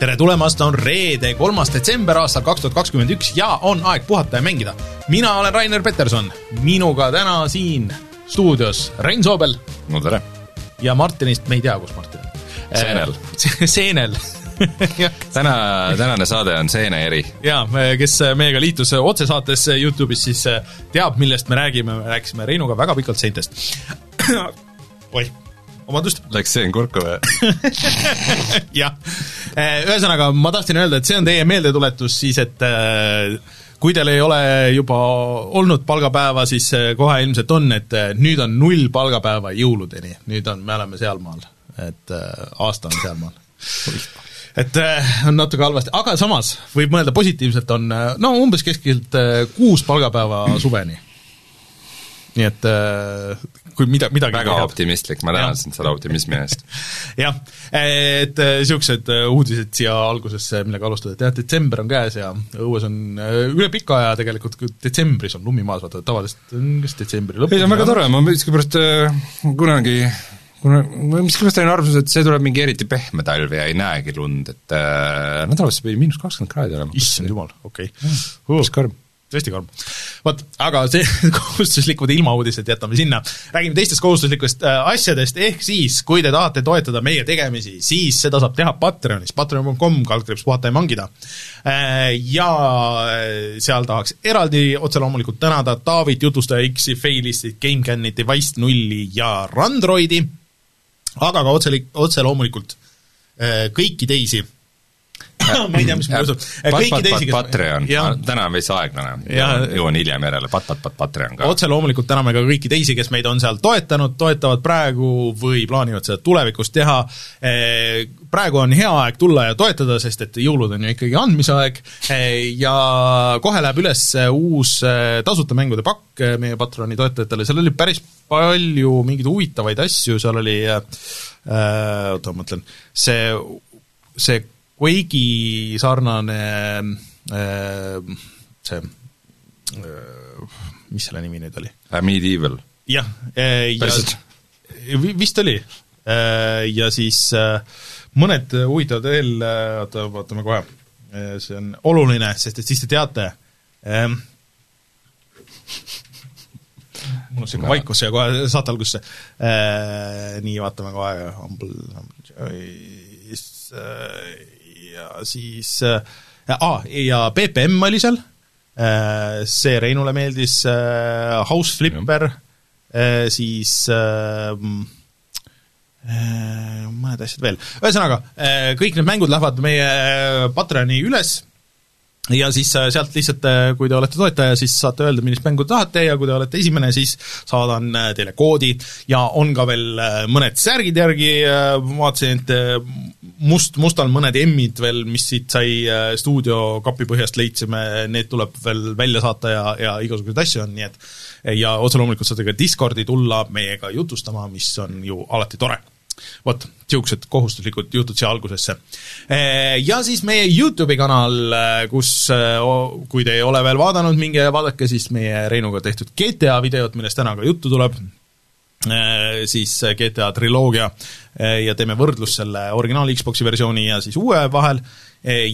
tere tulemast, on reede, kolmas detsember aastal kaks tuhat kakskümmend üks ja on aeg puhata ja mängida. mina olen Rainer Peterson, minuga täna siin stuudios Rein Soobel. no tere. ja Martinist me ei tea, kus Martin on. seenel seenel täna, tänane saade on Seene eri. jaa, kes meiega liitus otsesaates Youtube'is, siis teab, millest me räägime, me rääkisime Reinuga väga pikalt seintest. oih vabandust. Läks seen kurku või? jah, ühesõnaga ma tahtsin öelda, et see on teie meeldetuletus siis, et äh, kui teil ei ole juba olnud palgapäeva, siis kohe ilmselt on, et äh, nüüd on null palgapäeva jõuludeni, nüüd on, me oleme sealmaal, et aasta on sealmaal et on natuke halvasti, aga samas võib mõelda positiivselt, on no umbes keskmiselt kuus palgapäeva suveni. nii et kui mida, midagi väga optimistlik, ma tänan sind selle optimismi eest. jah, et niisugused äh, äh, uudised siia algusesse, millega alustada, et jah, detsember on käes ja õues on äh, üle pika aja tegelikult, detsembris on lumi maas, vaata tavaliselt on kas detsembri lõpus ei, see on väga tore, ma miskipärast kunagi kuna, miskipärast olin arvamus, et see tuleb mingi eriti pehme talv ja ei näegi lund, et äh, nädalasse pidi miinus kakskümmend kraadi olema. issand jumal, okei okay. uh.. mis karm tõesti karm. vot, aga see kohustuslikud ilmauudised jätame sinna. räägime teistest kohustuslikest äh, asjadest, ehk siis, kui te tahate toetada meie tegemisi, siis seda saab teha Patreonis, patreon.com, kaldkriips puhata ja mangida äh,. Ja äh, seal tahaks eraldi otse loomulikult tänada Taavit, Jutustaja X-i, Failistit, GameCanit, Device nulli ja Randroidi, aga ka otse, otse loomulikult äh, kõiki teisi ma ei tea, mis mul juhtub. kõiki teisi, kes Patreon, täna on veits aeglane, jõuan hiljem järele, pat-pat-pat Patreon ka. otse loomulikult täname ka kõiki teisi, kes meid on seal toetanud, toetavad praegu või plaanivad seda tulevikus teha. Eh, praegu on hea aeg tulla ja toetada, sest et jõulud on ju ikkagi andmise aeg. Eh, ja kohe läheb üles uus eh, tasuta mängude pakk meie Patroni toetajatele, seal oli päris palju mingeid huvitavaid asju, seal oli oota, ma mõtlen, see, see Quake'i sarnane äh, see äh,, mis selle nimi nüüd oli? Medieval. jah äh,, ja vist oli äh,, ja siis äh, mõned huvitavad veel, äh, oota, vaatame kohe, äh, see on oluline, sest et siis te teate ähm,, mul on niisugune vaikus ja kohe saate algusesse äh,, nii, vaatame kohe, Humble, Humble Joyce äh,, ja siis äh, ja BPM oli seal. Äh,, see Reinule meeldis äh,, House Flipper. Äh,, siis äh, äh, mõned asjad veel, ühesõnaga äh, kõik need mängud lähevad meie äh, Patreoni üles. Ja siis sealt lihtsalt, kui te olete toetaja, siis saate öelda, millist mängu te tahate. Ja kui te olete esimene, siis saadan teile koodi. Ja on ka veel mõned särgid järgi, vaatasin, et must, mustal mõned M-id veel, mis siit sai stuudio kapipõhjast leidsime, need tuleb veel välja saata ja, ja igasuguseid asju on, nii et ja otse loomulikult saate ka Discordi tulla meiega jutustama, mis on ju alati tore vot, niisugused kohustuslikud jutud siia algusesse. Ja siis meie YouTube'i kanal, kus kui te ei ole veel vaadanud, minge vaadake siis meie Reinuga tehtud GTA videot, millest täna ka juttu tuleb, siis GTA triloogia ja teeme võrdlust selle originaal Xbox'i versiooni ja siis uue vahel,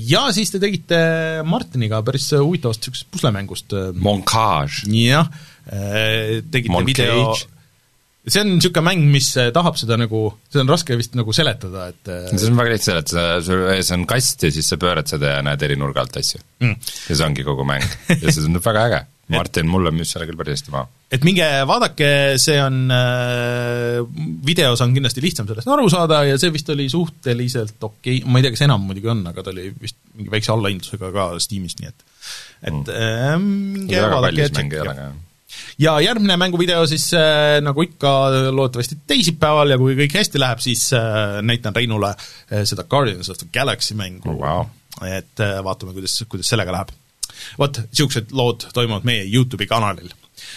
ja siis te tegite Martiniga päris huvitavast niisugusest puslemängust Montage. jah, tegite Moncage. video see on niisugune mäng, mis tahab seda nagu, seda on raske vist nagu seletada, et see on väga lihtne seletada, sul ees on kast ja siis sa pöörad seda ja näed eri nurga alt asju mm.. ja see ongi kogu mäng ja see tundub väga äge. Martin mulle müüs selle küll päris hästi maha. et minge vaadake, see on äh,, videos on kindlasti lihtsam sellest aru saada ja see vist oli suhteliselt okei okay., ma ei tea, kas enam muidugi on, aga ta oli vist mingi väikse allahindlusega ka Steamis, nii et et mm. äh, minge vaadake ja tšekkige ja järgmine mänguvideo siis äh, nagu ikka loodetavasti teisipäeval ja kui kõik hästi läheb, siis äh, näitan Reinule äh, seda Guardians of the Galaxy mängu oh,. Wow. et äh, vaatame, kuidas, kuidas sellega läheb. Vot, niisugused lood toimuvad meie YouTube'i kanalil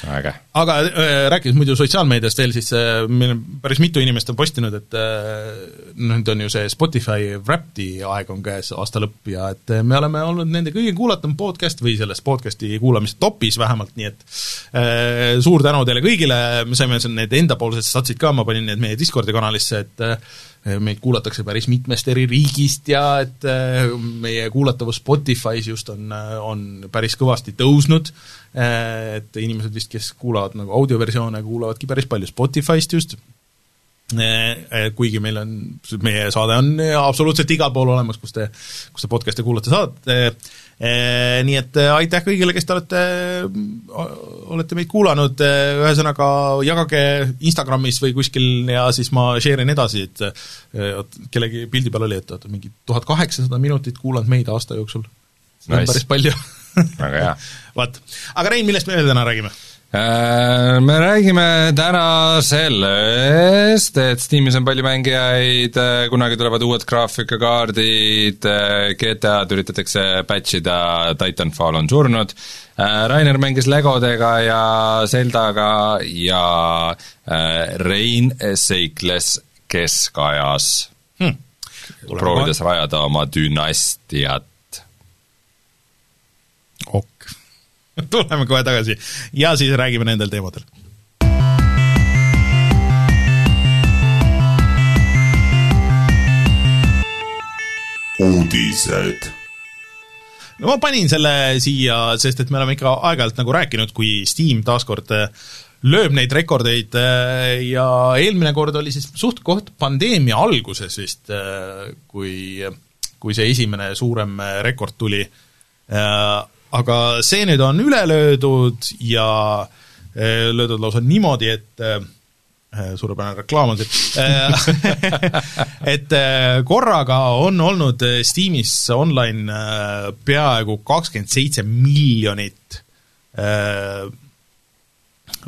äge. aga äh, rääkides muidu sotsiaalmeediast veel, siis äh, meil on päris mitu inimest on postinud, et äh, nüüd on ju see Spotify Wrapped'i aeg on käes, aasta lõpp, ja et äh, me oleme olnud nende kõige kuulatum podcast või selles podcasti kuulamise topis vähemalt, nii et äh, suur tänu teile kõigile, me saime need endapoolsed satsid ka, ma panin need meie Discordi kanalisse, et äh, meid kuulatakse päris mitmest eri riigist ja et äh, meie kuulatavus Spotify's just on, on päris kõvasti tõusnud, et inimesed vist, kes kuulavad nagu audioversioone, kuulavadki päris palju Spotify'st just, kuigi meil on, meie saade on absoluutselt igal pool olemas, kus te, kus te podcast'e kuulata saate, nii et aitäh kõigile, kes te olete, olete meid kuulanud, ühesõnaga jagage Instagramis või kuskil ja siis ma share in edasi, et kellegi pildi peal oli, et oota, mingi tuhat kaheksasada minutit kuulanud meid aasta jooksul. nice. päris palju väga hea. vot, aga Rein, millest me veel täna räägime? Äh, me räägime täna sellest, et Steamis on palju mängijaid, äh, kunagi tulevad uued graafikakaardid, äh, GTA-d üritatakse patch ida, Titanfall on surnud, Rainer mängis Legodega ja Zeldaga ja Rein seikles keskajas hmm., proovides rajada oma dünastiat. ok tuleme kohe tagasi ja siis räägime nendel teemadel. uudised no ma panin selle siia, sest et me oleme ikka aeg-ajalt nagu rääkinud, kui Steam taaskord äh, lööb neid rekordeid äh, ja eelmine kord oli siis suht koht pandeemia alguses vist, äh, kui, kui see esimene suurem rekord tuli aga see nüüd on üle löödud ja eh, löödud lausa niimoodi, et eh, suurepärane reklaam on eh, et korraga on olnud Steamis online peaaegu kakskümmend seitse miljonit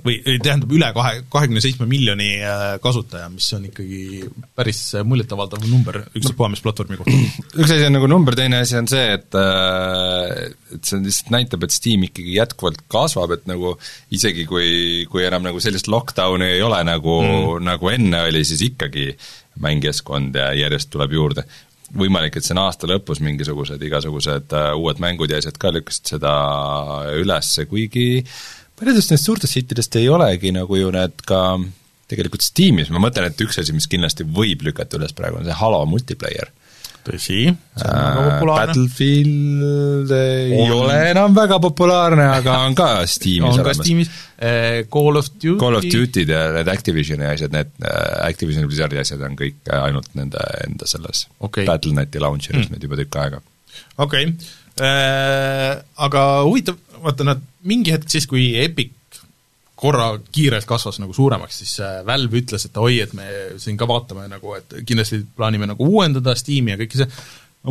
või tähendab, üle kahe, kahekümne seitsme miljoni äh, kasutaja, mis on ikkagi päris muljetavaldav number ükspuha mis platvormi kohta. üks asi on nagu number, teine asi on see, et äh, et see lihtsalt näitab, et Steam ikkagi jätkuvalt kasvab, et nagu isegi kui, kui enam nagu sellist lockdowni ei ole, nagu mm., nagu enne oli, siis ikkagi mängijaskond ja järjest tuleb juurde võimalik, et see on aasta lõpus mingisugused igasugused uued mängud ja asjad ka lükkasid seda üles, kuigi uh, paljudest nendest suurtest hittidest ei olegi nagu ju need ka tegelikult Steamis, ma mõtlen, et üks asi, mis kindlasti võib lükata üles praegu, on see Halo multiplayer. tõsi, see on väga populaarne. Battlefield ei on. ole enam väga populaarne, aga on ka Steamis on olemas. ka Steamis, eh, Call of Duty Call of Duty'd ja need Activisioni asjad, need äh, Activisioni Blizzardi asjad on kõik ainult nende enda selles okay. Battle.neti launcher'is mm. nüüd juba tükk aega. okei okay., äh, aga huvitav, vaata nad mingi hetk siis, kui Epic korra kiirelt kasvas nagu suuremaks, siis äh, Valve ütles, et oi, et me siin ka vaatame nagu, et kindlasti plaanime nagu uuendada Steam'i ja kõike see,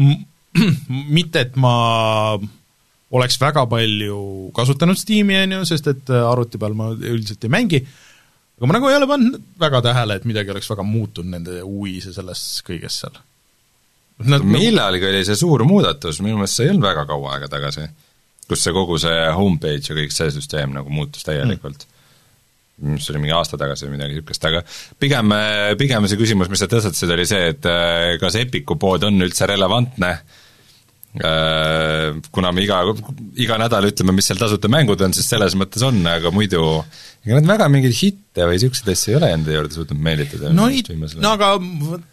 mitte et ma oleks väga palju kasutanud Steam'i, on ju, sest et äh, arvuti peal ma üldiselt ei mängi, aga ma nagu ei ole pannud väga tähele, et midagi oleks väga muutunud nende UI-s ja selles kõiges seal. Nad millalgi oli see suur muudatus, minu meelest see ei olnud väga kaua aega tagasi kus see kogu see homepage ja kõik see süsteem nagu muutus täielikult. mm.. mis oli mingi aasta tagasi või midagi niisugust, aga pigem, pigem see küsimus, mis sa tõstatasid, oli see, et äh, kas Epiku pood on üldse relevantne? äh, kuna me iga, iga nädal ütleme, mis seal tasuta mängud on, siis selles mõttes on, aga muidu ega nad väga mingeid hitte või niisuguseid asju ei ole enda juurde suutnud meelitada. no ei, no aga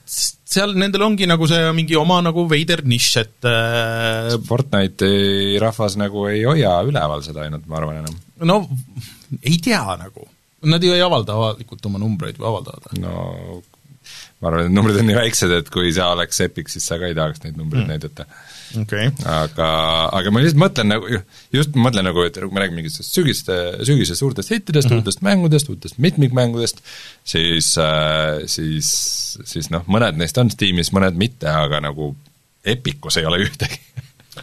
seal nendel ongi nagu see mingi oma nagu veider nišš, et äh... Fortnite'i rahvas nagu ei hoia üleval seda ainult, ma arvan enam. no ei tea nagu, nad ju ei avalda avalikult oma numbreid või avaldavad? no ma arvan, et numbrid on nii väiksed, et kui sa oleks Epic, siis sa ka ei tahaks neid numbreid mm. näidata okay.. aga, aga ma lihtsalt mõtlen nagu, just mõtlen nagu, et kui me räägime mingitest sügiste, sügise suurtest hittidest mm, -hmm. uutest mängudest, uutest mitmikmängudest, siis äh,, siis, siis noh, mõned neist on Steamis, mõned mitte, aga nagu Epicus ei ole ühtegi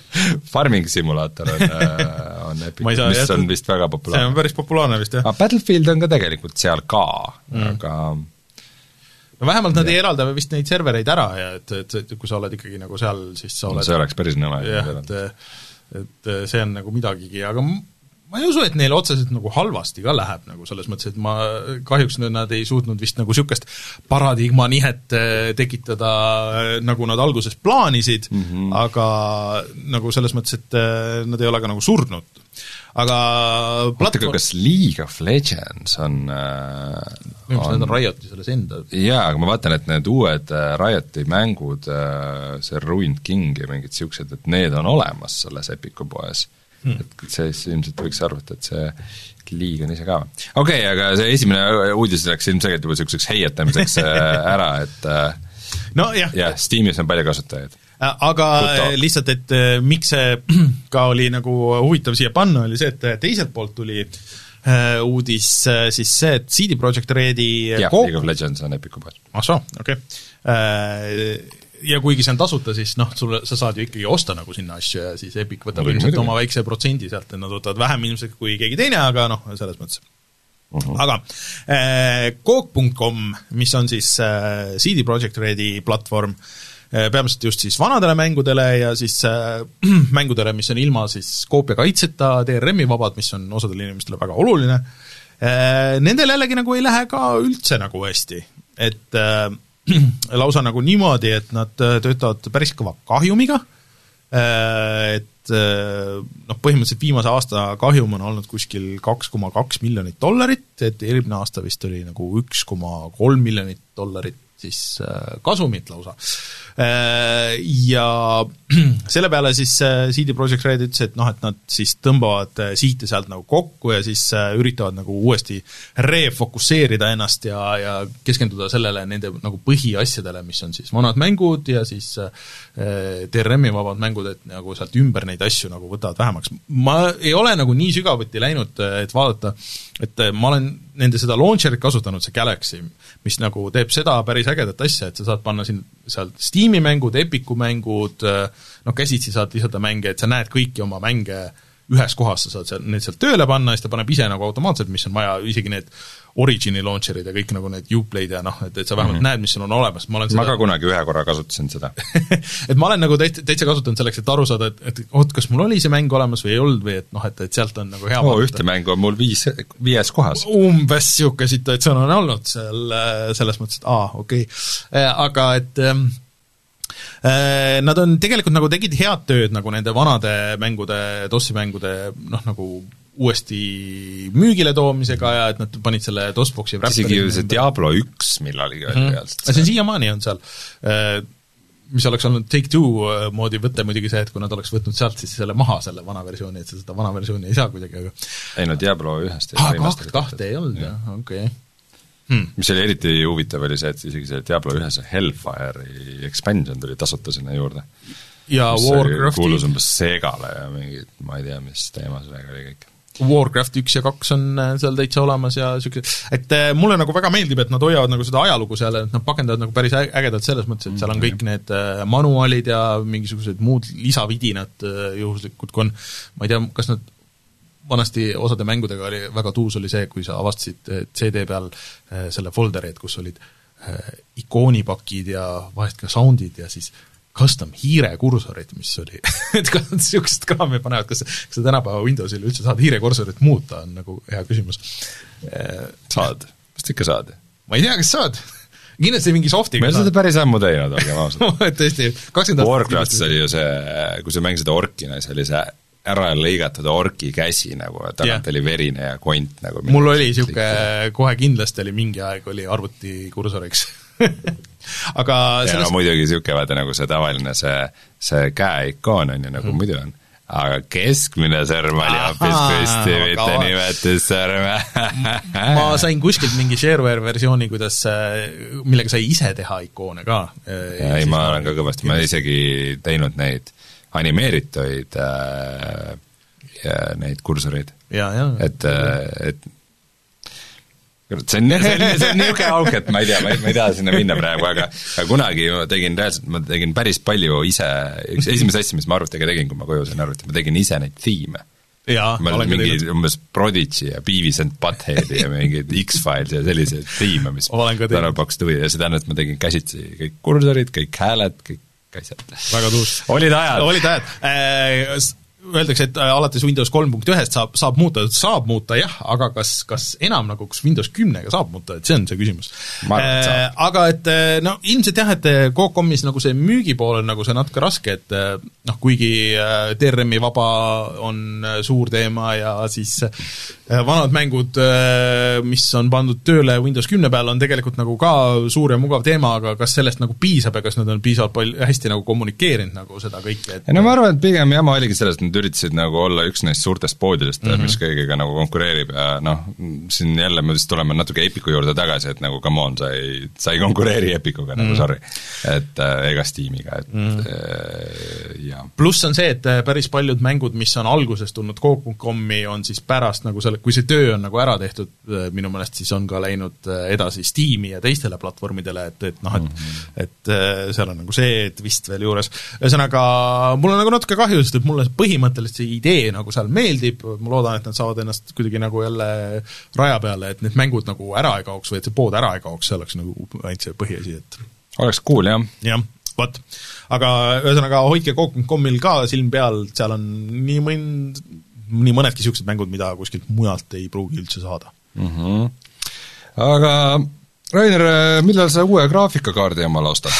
Farming simulaator on, äh, on Epic, mis jätta, on vist väga populaarne. see on päris populaarne vist, jah. Battlefield on ka tegelikult seal ka mm., aga no vähemalt nad ja. ei eralda vist neid servereid ära ja et, et, et kui sa oled ikkagi nagu seal, siis sa oled see oleks päris nõme. jah, et et see on nagu midagigi, aga ma ma ei usu, et neil otseselt nagu halvasti ka läheb nagu selles mõttes, et ma, kahjuks nad ei suutnud vist nagu niisugust paradigma nihet äh, tekitada, äh, nagu nad alguses plaanisid mm, -hmm. aga nagu selles mõttes, et äh, nad ei ole ka nagu surnud. Aga platvorm... kas League of Legends on minu arust need on Rioti selles enda jaa, aga ma vaatan, et need uued Rioti mängud, see Ruined King ja mingid niisugused, et need on olemas selles Epiku poes hmm.. et see siis ilmselt võiks arvata, et see liig on ise ka. okei okay,, aga see esimene uudis läks ilmselgelt juba niisuguseks heietamiseks äh, ära, et äh, nojah. jah, Steamis on palju kasutajaid äh, aga lihtsalt, et miks see ka oli nagu huvitav siia panna, oli see, et teiselt poolt tuli uudis siis see, et CD Projekt Redi jah, League of Legends on Epicu poes. ah soo, okei okay ja kuigi see on tasuta, siis noh, sulle, sa saad ju ikkagi osta nagu sinna asju ja siis Epic võtab ilmselt oma väikse protsendi sealt, et nad võtavad vähem ilmselt kui keegi teine, aga noh, selles mõttes uh. Mhm. -huh. aga äh, Coop.com, mis on siis äh, CD Projekt Redi platvorm äh,, peamiselt just siis vanadele mängudele ja siis äh, mängudele, mis on ilma siis koopiakaitseta, DRM-i vabad, mis on osadele inimestele väga oluline. Äh,, nendel jällegi nagu ei lähe ka üldse nagu hästi, et äh, lausa nagu niimoodi, et nad töötavad päris kõva kahjumiga, et noh, põhimõtteliselt viimase aasta kahjum on olnud kuskil kaks koma kaks miljonit dollarit, et eelmine aasta vist oli nagu üks koma kolm miljonit dollarit siis kasumit lausa ja selle peale siis äh, CD Projekt Red ütles, et noh, et nad siis tõmbavad äh, siite sealt nagu kokku ja siis üritavad nagu uuesti refokusseerida ennast ja, ja keskenduda sellele nende nagu põhiasjadele, mis on siis vanad mängud ja siis DRM-i vabad mängud, et nagu sealt ümber neid asju nagu võtavad vähemaks. ma ei ole nagu nii sügavuti läinud, et vaadata, et ma olen nende seda launcher'it kasutanud, see Galaxy, mis nagu teeb seda päris ägedat asja, et sa saad panna siin sealt Steam'i mängud, Epicu mängud, noh, käsitsi saad lisada mänge, et sa näed kõiki oma mänge ühes kohas, sa saad seal, need sealt tööle panna ja siis ta paneb ise nagu automaatselt, mis on vaja, isegi need Origini launcher'id ja kõik nagu need Uplay'd ja noh, et, et sa vähemalt mm -hmm. näed, mis sul on olemas, ma olen seda... ma ka kunagi ühe korra kasutasin seda et ma olen nagu täitsa, täitsa kasutanud selleks, et aru saada, et, et oot, kas mul oli see mäng olemas või ei olnud või et noh, et, et sealt on nagu hea oo, ühte mängu on mul viis, viies kohas. umbes niisugune situatsioon on olnud seal selles mõttes, et aa, okei okay., aga et ähm, äh, Nad on tegelikult nagu tegid head tööd nagu nende vanade mängude, DOS-i mängude noh, nagu uuesti müügile toomisega ja et nad panid selle DOS-boxi isegi ju see Diablo üks millalgi oli mm reaalselt. see on siiamaani on seal. Äh, mis oleks olnud Take-Two äh, moodi võte muidugi see, et kui nad oleks võtnud sealt siis selle maha, selle vana versiooni, et sa seda vana versiooni ei saa kuidagi, aga ei no Diablo ühest aa, kah-, kahte ei olnud jah, okei okay. Hmm. mis oli eriti huvitav, oli see, et isegi see Diablo ühes Hellfire'i expansion tuli tasuta sinna juurde. ja Warcrafti kuulus umbes Segale ja mingid, ma ei tea, mis teema sellega oli kõik Warcraft üks ja kaks on äh, seal täitsa olemas ja niisugune, et äh, mulle nagu väga meeldib, et nad hoiavad nagu seda ajalugu seal, et nad pakendavad nagu päris ägedalt selles mõttes, et seal on kõik need äh, manuaalid ja mingisugused muud lisavidinad juhuslikud, kui on, ma ei tea, kas nad vanasti osade mängudega oli, väga tuus oli see, kui sa avastasid CD peal selle folderi, et kus olid ikoonipakid ja vahest ka sound'id ja siis custom hiirekursorit, mis oli et kas nad niisugust kraami panevad, kas, kas sa tänapäeva Windowsil üldse saad hiirekursorit muuta, on nagu hea küsimus. saad, vist ikka saad. ma ei tea, kas saad kindlasti mingi softiga me oleme seda päris ammu teinud, olgem ausad tõesti, kakskümmend aastat Warcraftis oli ju see, kui sa mängisid orkina, siis oli see ära lõigatud orki käsi nagu, tagant yeah. oli verine ja kont nagu mul oli niisugune, kohe kindlasti oli mingi aeg, oli arvuti kursoriks aga sellest... ja no muidugi niisugune vaata nagu see tavaline see, see käeikoon on ju, nagu mm. muidu on aga keskmine sõrm oli hoopis püsti, mitte nimetussõrm ma sain kuskilt mingi shareware versiooni, kuidas, millega sai ise teha ikoone ka. ei, ma olen ka kõvasti, ma isegi teinud neid animeerituid äh, neid kursoreid. et, äh, et see on, see on, see on niisugune auk, et ma ei tea, ma ei, ma ei taha sinna minna praegu, aga aga kunagi ma tegin reaalselt, ma tegin päris palju ise, üks esimesi asju, mis ma arvutiga tegin, kui ma koju sain arvuti, ma tegin ise neid thiime. ma olin mingi umbes Prodigy ja Beavis and Buttheadi ja mingeid X-Files ja selliseid thiime, mis tänapäeval pakkusid huvi ja see tähendab, et ma tegin käsitsi kõik kursorid, kõik hääled, kõik asjad. väga tuus. olid ajad. olid ajad äh, öeldakse, et äh, alates Windows kolm punkt ühest saab, saab muuta, saab muuta jah, aga kas, kas enam nagu, kas Windows kümnega saab muuta, et see on see küsimus. Äh, aga et äh, no ilmselt jah, et Cocomis nagu see müügipool on nagu see natuke raske, et noh, kuigi DRM-i vaba on suur teema ja siis vanad mängud, mis on pandud tööle Windows kümne peale, on tegelikult nagu ka suur ja mugav teema, aga kas sellest nagu piisab ja kas nad on piisavalt palju, hästi nagu kommunikeerinud nagu seda kõike, et no ma arvan, et pigem jama oligi selles, et nad üritasid nagu olla üks neist suurtest poodidest mm, -hmm. mis kõigiga nagu konkureerib ja noh, siin jälle me vist tuleme natuke Epiku juurde tagasi, et nagu come on, sa ei, sa ei konkureeri Epicuga mm, -hmm. nagu sorry. et äh, ega Steamiga, et mm -hmm. Pluss on see, et äh, päris paljud mängud, mis on alguses tulnud Coop.com-i, on siis pärast nagu selle, kui see töö on nagu ära tehtud, äh, minu meelest siis on ka läinud äh, edasi Steam'i ja teistele platvormidele, et, et noh, et mm -hmm. et seal on nagu see, et vist veel juures, ühesõnaga mul on nagu natuke kahju, sest et mulle põhimõtteliselt see idee nagu seal meeldib, ma loodan, et nad saavad ennast kuidagi nagu jälle raja peale, et need mängud nagu ära ei kaoks või et see pood ära ei kaoks, see oleks nagu ainult see põhiasi, et oleks cool, jah. jah, vot. aga ühesõnaga, hoidke Coop.comil ka silm peal, seal on nii mõnd-, nii mõnedki niisugused mängud, mida kuskilt mujalt ei pruugi üldse saada mm. -hmm. aga Rainer, millal sa uue graafikakaardi omale ostad?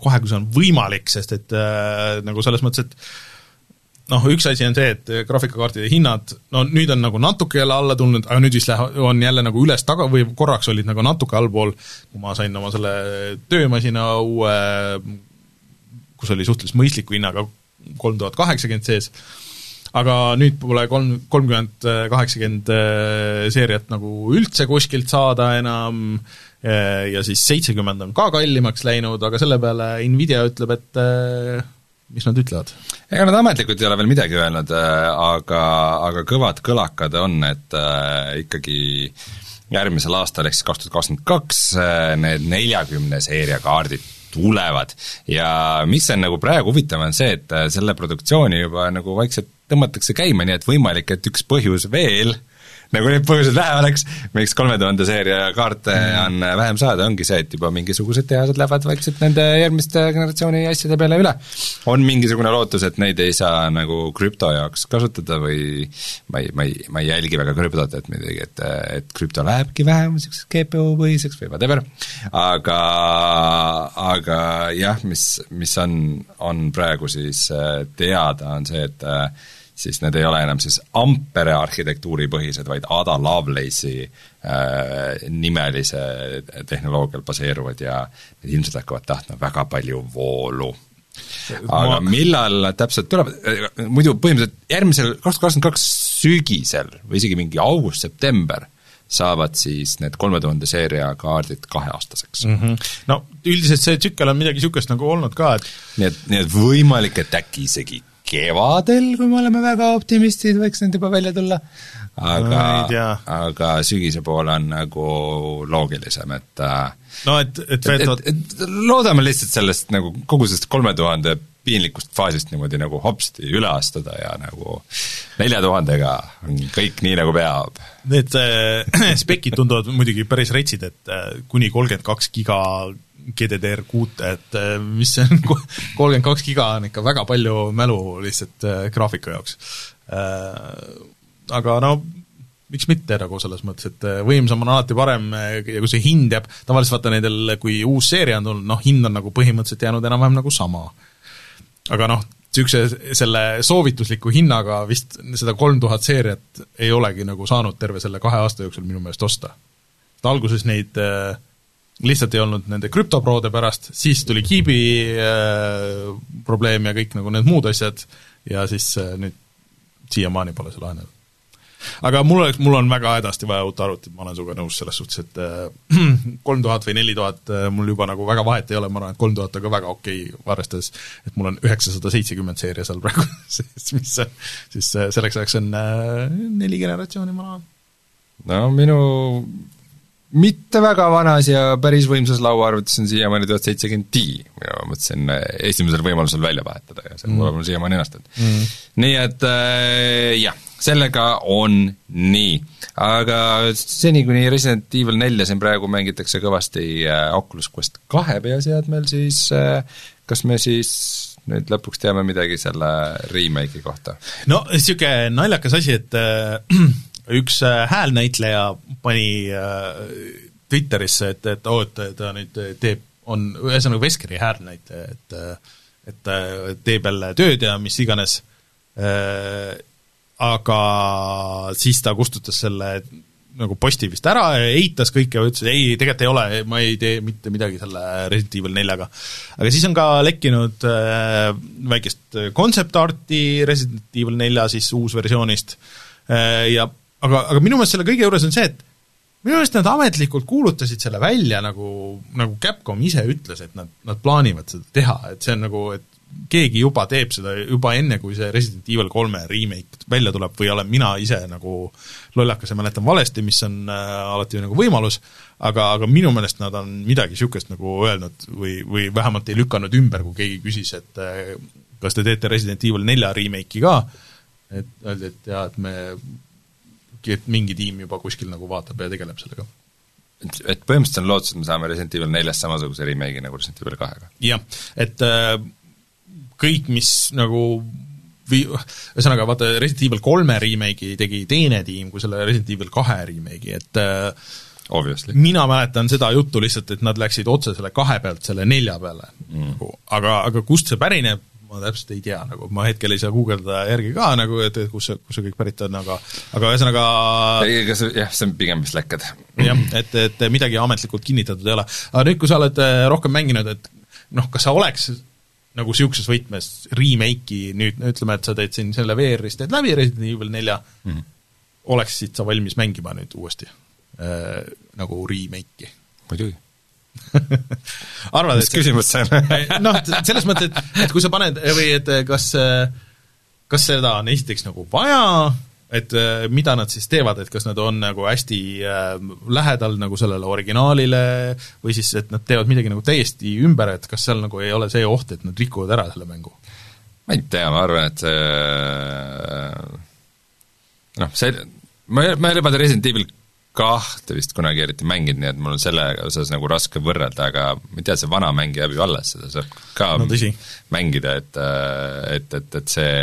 kohe, kui see on võimalik, sest et äh, nagu selles mõttes, et noh, üks asi on see, et graafikakaartide hinnad, no nüüd on nagu natuke jälle alla tulnud, aga nüüd vist läheb, on jälle nagu üles taga või korraks olid nagu natuke allpool, kui ma sain oma selle töömasina uue, kus oli suhteliselt mõistliku hinnaga kolm tuhat kaheksakümmend sees, aga nüüd pole kolm, kolmkümmend kaheksakümmend äh, seeriat nagu üldse kuskilt saada enam ja siis seitsekümmend on ka kallimaks läinud, aga selle peale Nvidia ütleb, et mis nad ütlevad? ega nad ametlikult ei ole veel midagi öelnud, äh, aga, aga kõvad kõlakad on, et äh, ikkagi järgmisel aastal ehk siis kaks tuhat kakskümmend kaks äh, need neljakümne seeria kaardid tulevad ja mis on nagu praegu huvitav, on see, et äh, selle produktsiooni juba nagu vaikselt tõmmatakse käima, nii et võimalik, et üks põhjus veel äh, nagu neid põhjuseid vähe oleks, miks kolme tuhande seeria kaarte mm. on vähem saada, ongi see, et juba mingisugused tehased lähevad vaikselt nende järgmiste generatsiooni asjade peale üle. on mingisugune lootus, et neid ei saa nagu krüpto jaoks kasutada või ma ei, ma ei, ma ei jälgi väga krüptot, et midagi, et, et krüpto lähebki vähem niisuguseks GPU-põhiseks või whatever, aga, aga jah, mis, mis on, on praegu siis äh, teada, on see, et äh, siis need ei ole enam siis Ampere arhitektuuri põhised, vaid Ada Lovelace'i äh, nimelise tehnoloogial baseeruvad ja need ilmselt hakkavad tahtma väga palju voolu aga ma... millal täpselt tulevad, muidu põhimõtteliselt järgmisel kaks tuhat kakskümmend kaks sügisel või isegi mingi august-september saavad siis need kolme tuhande seeria kaardid kaheaastaseks mm. -hmm. No üldiselt see tsükkel on midagi niisugust nagu olnud ka, et nii et, nii et võimalik, et äkki isegi kevadel, kui me oleme väga optimistid, võiks need juba välja tulla, aga no,, aga sügise poole on nagu loogilisem, et äh, no et, et veetavad et, et, et loodame lihtsalt sellest nagu kogu sellest kolme tuhande piinlikust faasist niimoodi nagu hopsti üle astuda ja nagu nelja tuhandega on kõik nii, nagu peab. Need äh, spekid tunduvad muidugi päris retsid, et äh, kuni kolmkümmend kaks giga GDDR kuute, et äh, mis see on, kolmkümmend kaks giga on ikka väga palju mälu lihtsalt äh, graafiku jaoks. Äh, aga no miks mitte nagu selles mõttes, et võimsam on alati parem ja kui see hind jääb, tavaliselt vaata nendel, kui uus seeria on tulnud, noh, hind on nagu põhimõtteliselt jäänud enam-vähem nagu sama. aga noh, niisuguse selle soovitusliku hinnaga vist seda kolm tuhat seeriat ei olegi nagu saanud terve selle kahe aasta jooksul minu meelest osta. alguses neid äh, lihtsalt ei olnud nende krüptoproode pärast, siis tuli Kiibi äh, probleem ja kõik nagu need muud asjad ja siis äh, nüüd siiamaani pole see lahenenud. aga mul oleks, mul on väga hädasti vaja uut arvutit, ma olen sinuga nõus selles suhtes, et äh, kolm tuhat või neli tuhat äh, mul juba nagu väga vahet ei ole, ma arvan, et kolm tuhat on ka väga okei okay,, arvestades, et mul on üheksasada seitsekümmend seeria seal praegu mis siis äh, selleks ajaks on äh, neli generatsiooni, arvan. no minu mitte väga vanas ja päris võimsas lauaarvutis on siiamaani tuhat seitsekümmend Ti, mina mõtlesin äh, esimesel võimalusel välja vahetada ja see mm. mul on siiamaani õnnestunud mm.. nii et äh, jah, sellega on nii. aga seni, kuni Resident Evil nelja siin praegu mängitakse kõvasti äh, Oculus Quest kahe peaseadmel, siis äh, kas me siis nüüd lõpuks teame midagi selle remake'i kohta. no niisugune naljakas asi, et äh, üks äh, häälnäitleja pani äh, Twitterisse, et, et oo, et ta nüüd teeb, on ühesõnaga Veskeri häälnäitleja, et äh, et teeb jälle tööd ja mis iganes aga siis ta kustutas selle nagu posti vist ära, eitas kõike ütles, et ei, tegelikult ei ole, ma ei tee mitte midagi selle Resident Evil neljaga. aga siis on ka lekkinud äh, väikest concept-arti Resident Evil nelja siis uusversioonist äh, ja aga, aga minu meelest selle kõige juures on see, et minu meelest nad ametlikult kuulutasid selle välja nagu, nagu Capcom ise ütles, et nad, nad plaanivad seda teha, et see on nagu, et keegi juba teeb seda juba enne, kui see Resident Evil kolme remake välja tuleb või olen mina ise nagu lollakas ja mäletan valesti, mis on äh, alati nagu võimalus, aga, aga minu meelest nad on midagi niisugust nagu öelnud või, või vähemalt ei lükanud ümber, kui keegi küsis, et äh, kas te teete Resident Evil nelja remake'i ka, et öeldi, et jaa, et me, et mingi tiim juba kuskil nagu vaatab ja tegeleb sellega et, et põhimõtteliselt on lootus, et me saame Resident Evil neljast samasuguse remake'i nagu Resident Evil kahega? jah, et äh, kõik, mis nagu või ühesõnaga, vaata, Resident Evil kolme remake'i tegi teine tiim kui selle Resident Evil kahe remake'i, et äh, Obviously. mina mäletan seda juttu lihtsalt, et nad läksid otse selle kahe pealt selle nelja peale mm.. Nagu, aga, aga kust see pärineb, ma täpselt ei tea, nagu ma hetkel ei saa guugeldada järgi ka nagu, et, et kus see, kus see kõik pärit on, aga aga ühesõnaga ega see, jah, see on pigem vist lekked. jah, et, et midagi ametlikult kinnitatud ei ole. aga nüüd, kui sa oled äh, rohkem mänginud, et noh, kas sa oleks nagu niisuguses võtmes remake'i nüüd ütleme, et sa teed siin selle VR-is, teed läbi Resident Evil nelja mm, -hmm. oleksid sa valmis mängima nüüd uuesti äh, nagu remake'i? muidugi arvad, et küsimus see on? noh, selles mõttes, et, et kui sa paned või et kas, kas seda on esiteks nagu vaja, et äh, mida nad siis teevad, et kas nad on nagu hästi äh, lähedal nagu sellele originaalile või siis, et nad teevad midagi nagu täiesti ümber, et kas seal nagu ei ole see oht, et nad rikuvad ära selle mängu? ma ei tea, ma arvan, et see noh, see, ma ma ei ole vaata Resident Evil kahte vist kunagi eriti mänginud, nii et mul on selle osas nagu raske võrrelda, aga ma ei tea, see vana mäng jääb ju alles, seda saab ka no, mängida, et, et, et, et see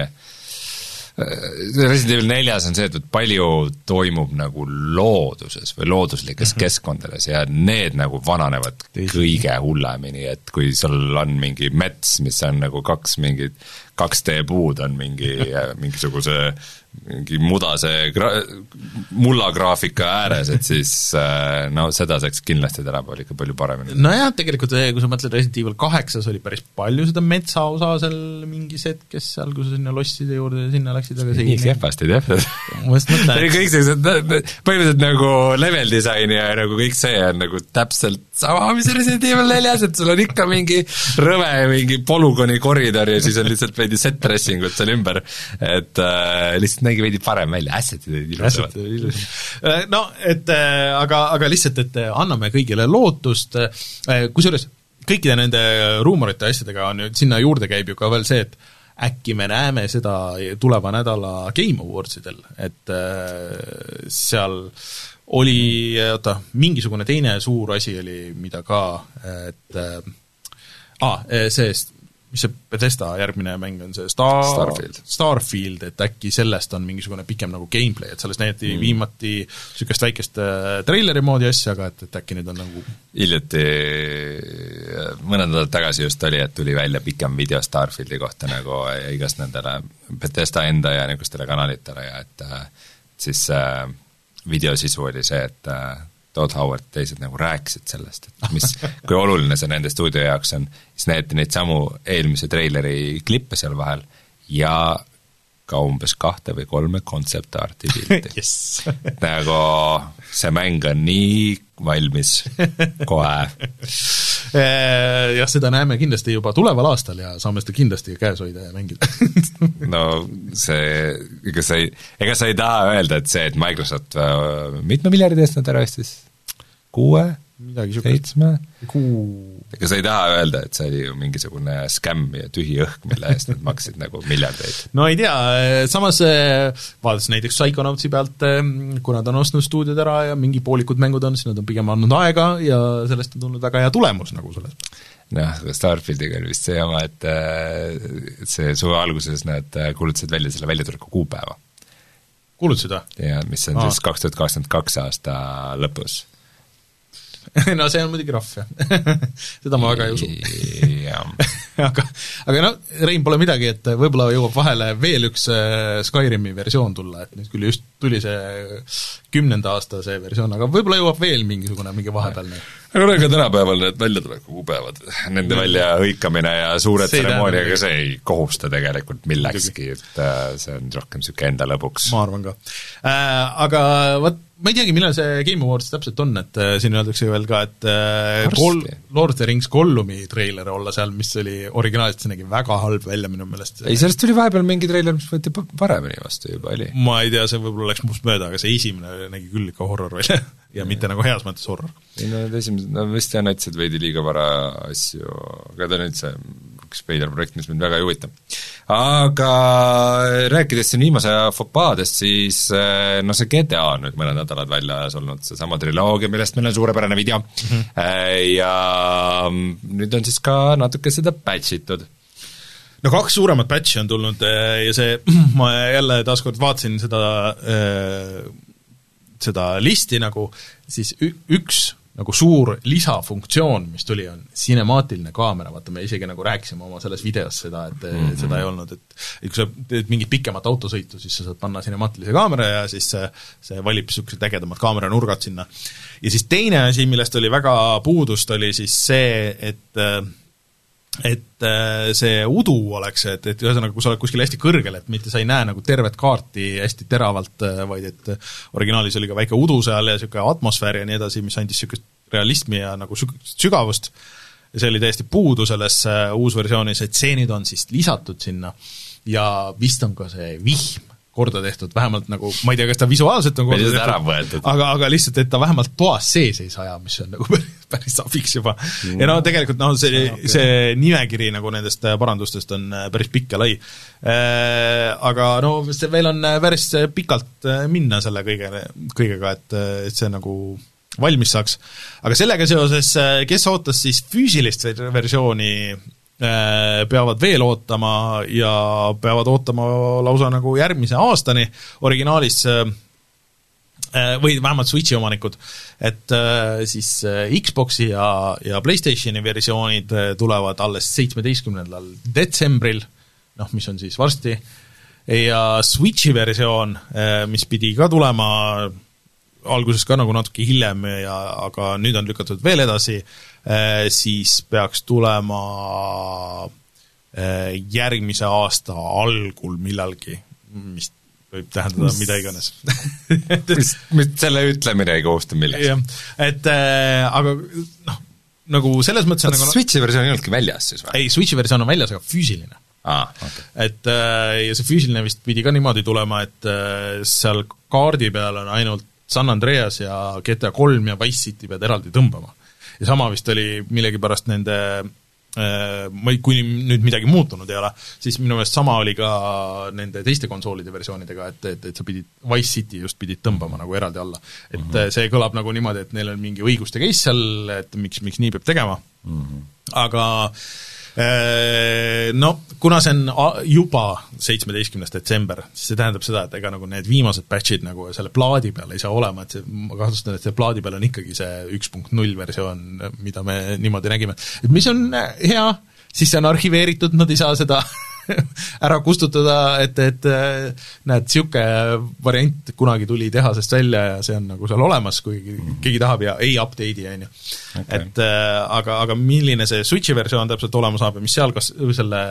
Resident Evil neljas on see, et palju toimub nagu looduses või looduslikes mm -hmm. keskkondades ja need nagu vananevad kõige hullemini, et kui sul on mingi mets, mis on nagu kaks mingit 2D puud on mingi mingisuguse mingi mudase gra-, mullagraafika ääres, et siis äh, no seda saaks kindlasti tänapäeval ikka palju paremini. nojah, tegelikult eh, kui sa mõtled Resident Evil kaheksas oli päris palju seda metsaosa seal mingis hetkes seal, kui sa sinna losside juurde sinna läksid, aga see nii kehvasti just mõtlen, et kõik sellised, põhimõtteliselt nagu level disain ja nagu kõik see on nagu täpselt sama, mis Resident Evil neljas, et sul on ikka mingi rõve mingi polügooni koridor ja siis on lihtsalt veidi set dressing ut seal ümber, et äh, lihtsalt nägi veidi parem välja, asset'id olid ilusamad. Äh, no et äh, aga, aga lihtsalt, et äh, anname kõigile lootust, kusjuures kõikide nende ruumorite asjadega on ju, sinna juurde käib ju ka veel see, et äkki me näeme seda tuleva nädala Game Awardsidel, et seal oli, oota, mingisugune teine suur asi oli, mida ka, et aa ah,, see mis see Bethesda järgmine mäng on, see Star Starfield, Starfield, et äkki sellest on mingisugune pikem nagu gameplay, et sellest näidati mm. viimati niisugust väikest äh, treileri moodi asja, aga et, et äkki nüüd on nagu hiljuti, mõned nädalad tagasi just oli, et tuli välja pikem video Starfieldi kohta nagu igast nendele Bethesda enda ja niisugustele kanalitele ja et äh, siis äh, video sisu oli see, et äh, Todd Howard teised nagu rääkisid sellest, et mis, kui oluline see nende stuudio jaoks on, siis näidati neid samu eelmise treileri klippe seal vahel ja ka umbes kahte või kolme kontseptarti pilti. Yes. nagu see mäng on nii valmis kohe jah, seda näeme kindlasti juba tuleval aastal ja saame seda kindlasti käes hoida ja mängida. No see, ega sa ei, ega sa ei taha öelda, et see, et Microsoft äh, mitme miljardi eest nad ära ostis? kuue, seitsme, ega sa ei taha öelda, et see oli ju mingisugune skämm ja tühi õhk, mille eest nad maksid nagu miljardeid? no ei tea, samas eh, vaadates näiteks Psychonautsi pealt, eh, kui nad on ostnud stuudiod ära ja mingi poolikud mängud on, siis nad on pigem andnud aega ja sellest on tulnud väga hea tulemus nagu selles noh, Starfieldiga oli vist see jama, et see suve alguses nad kuulutasid välja selle väljatuleku kuupäeva. kuulutasid või? ja mis on Aa. siis kaks tuhat kakskümmend kaks aasta lõpus. no see on muidugi rahv, jah seda ma väga ei usu aga, aga no Rein, pole midagi, et võib-olla jõuab vahele veel üks äh, Skyrimi versioon tulla, et nüüd küll just tuli see kümnenda aasta see versioon, aga võib-olla jõuab veel mingisugune, mingi vahepealne. aga no ega tänapäeval need väljatuleku kuupäevad, nende väljahõikamine ja tähenda tseremooniaga, see ei kohusta tegelikult millekski, et äh, see on rohkem niisugune enda lõbuks. ma arvan ka äh,. Aga vot, ma ei teagi, millal see Game Awards täpselt on, et äh, siin öeldakse veel ka, et äh. Gol-, Lord of the Rings Gollumi treiler olla seal, mis oli originaalselt, see nägi väga halb välja minu meelest. ei, sellest tuli vahepeal mingi treiler, mis võeti pa- paremini vastu juba, oli. ma ei tea, see võib-olla läks must mööda, aga see esimene nägi küll ikka horror välja ja mitte nagu heas mõttes horror. ei no need esimesed, no vist jah, näitasid veidi liiga vara asju, aga ta on üldse üks veider projekt, mis mind väga ei huvita. aga rääkides siin viimase aja fopaadest, siis eh, no see GTA on nüüd mõned nädalad väljas olnud, seesama triloogia, millest meil on suurepärane video mm, -hmm. ja nüüd on siis ka natuke seda patch itud no kaks suuremat batch'i on tulnud ja see, ma jälle taaskord vaatasin seda, seda listi nagu, siis üks nagu suur lisafunktsioon, mis tuli, on cinemaatiline kaamera, vaata me isegi nagu rääkisime oma selles videos seda, et mm -hmm. seda ei olnud, et kui sa teed mingit pikemat autosõitu, siis sa saad panna cinemaatilise kaamera ja siis see, see valib niisugused ägedamad kaameranurgad sinna. ja siis teine asi, millest oli väga puudust, oli siis see, et äh, et äh, see udu oleks, et, et ühesõnaga, kui sa oled kuskil hästi kõrgel, et mitte sa ei näe nagu tervet kaarti hästi teravalt, vaid et originaalis oli ka väike udu seal ja niisugune atmosfäär ja nii edasi, mis andis niisugust realismi ja nagu süg-, sügavust, ja see oli täiesti puudu selles äh, uusversioonis, et stseenid on siis lisatud sinna. Ja vist on ka see vihm korda tehtud, vähemalt nagu, ma ei tea, kas ta visuaalselt on korda tehtud, aga, aga lihtsalt, et ta vähemalt toas sees ei saja, mis on nagu päris, päris abiks juba. ja no tegelikult noh, see, see nimekiri nagu nendest äh, parandustest on äh, päris pikk ja lai. Aga no see veel on äh, päris pikalt äh, minna selle kõige, kõigega, et, et see nagu valmis saaks. aga sellega seoses, kes ootas siis füüsilist ver- versiooni, äh, peavad veel ootama ja peavad ootama lausa nagu järgmise aastani, originaalis äh, äh, või vähemalt Switchi omanikud, et äh, siis äh, Xboxi ja, ja PlayStationi versioonid äh, tulevad alles seitsmeteistkümnendal detsembril, noh, mis on siis varsti, ja Switchi versioon, mis pidi ka tulema alguses ka nagu natuke hiljem ja aga nüüd on lükatud veel edasi, siis peaks tulema eh, järgmise aasta algul millalgi, mis võib tähendada mida iganes mis, mis selle ütlemine ei kohusta millekski. jah, et äh, aga noh, nagu selles mõttes on oota, nagu Switchi versioon ei olnudki väljas siis või? ei, Switchi versioon on väljas, aga füüsiline aa, okei. et äh, ja see füüsiline vist pidi ka niimoodi tulema, et äh, seal kaardi peal on ainult San Andreas ja GTA kolm ja Wise City pead eraldi tõmbama. Ja sama vist oli millegipärast nende äh, ma ei, kui nüüd midagi muutunud ei ole, siis minu meelest sama oli ka nende teiste konsoolide versioonidega, et, et, et sa pidid, Wise City just pidid tõmbama nagu eraldi alla. et mm -hmm. see kõlab nagu niimoodi, et neil on mingi õiguste case seal, et miks, miks nii peab tegema mm, -hmm. aga no kuna see on juba seitsmeteistkümnes detsember, siis see tähendab seda, et ega nagu need viimased batch'id nagu selle plaadi peal ei saa olema, et see, ma kahtlustan, et see plaadi peal on ikkagi see üks punkt null versioon, mida me niimoodi nägime. et mis on äh, hea, siis see on arhiveeritud, nad ei saa seda ära kustutada, et, et äh, näed, niisugune variant kunagi tuli tehasest välja ja see on nagu seal olemas, kui keegi tahab ja ei update'i, on ju. et äh, aga, aga milline see Switchi versioon täpselt olema saab ja mis seal, kas selle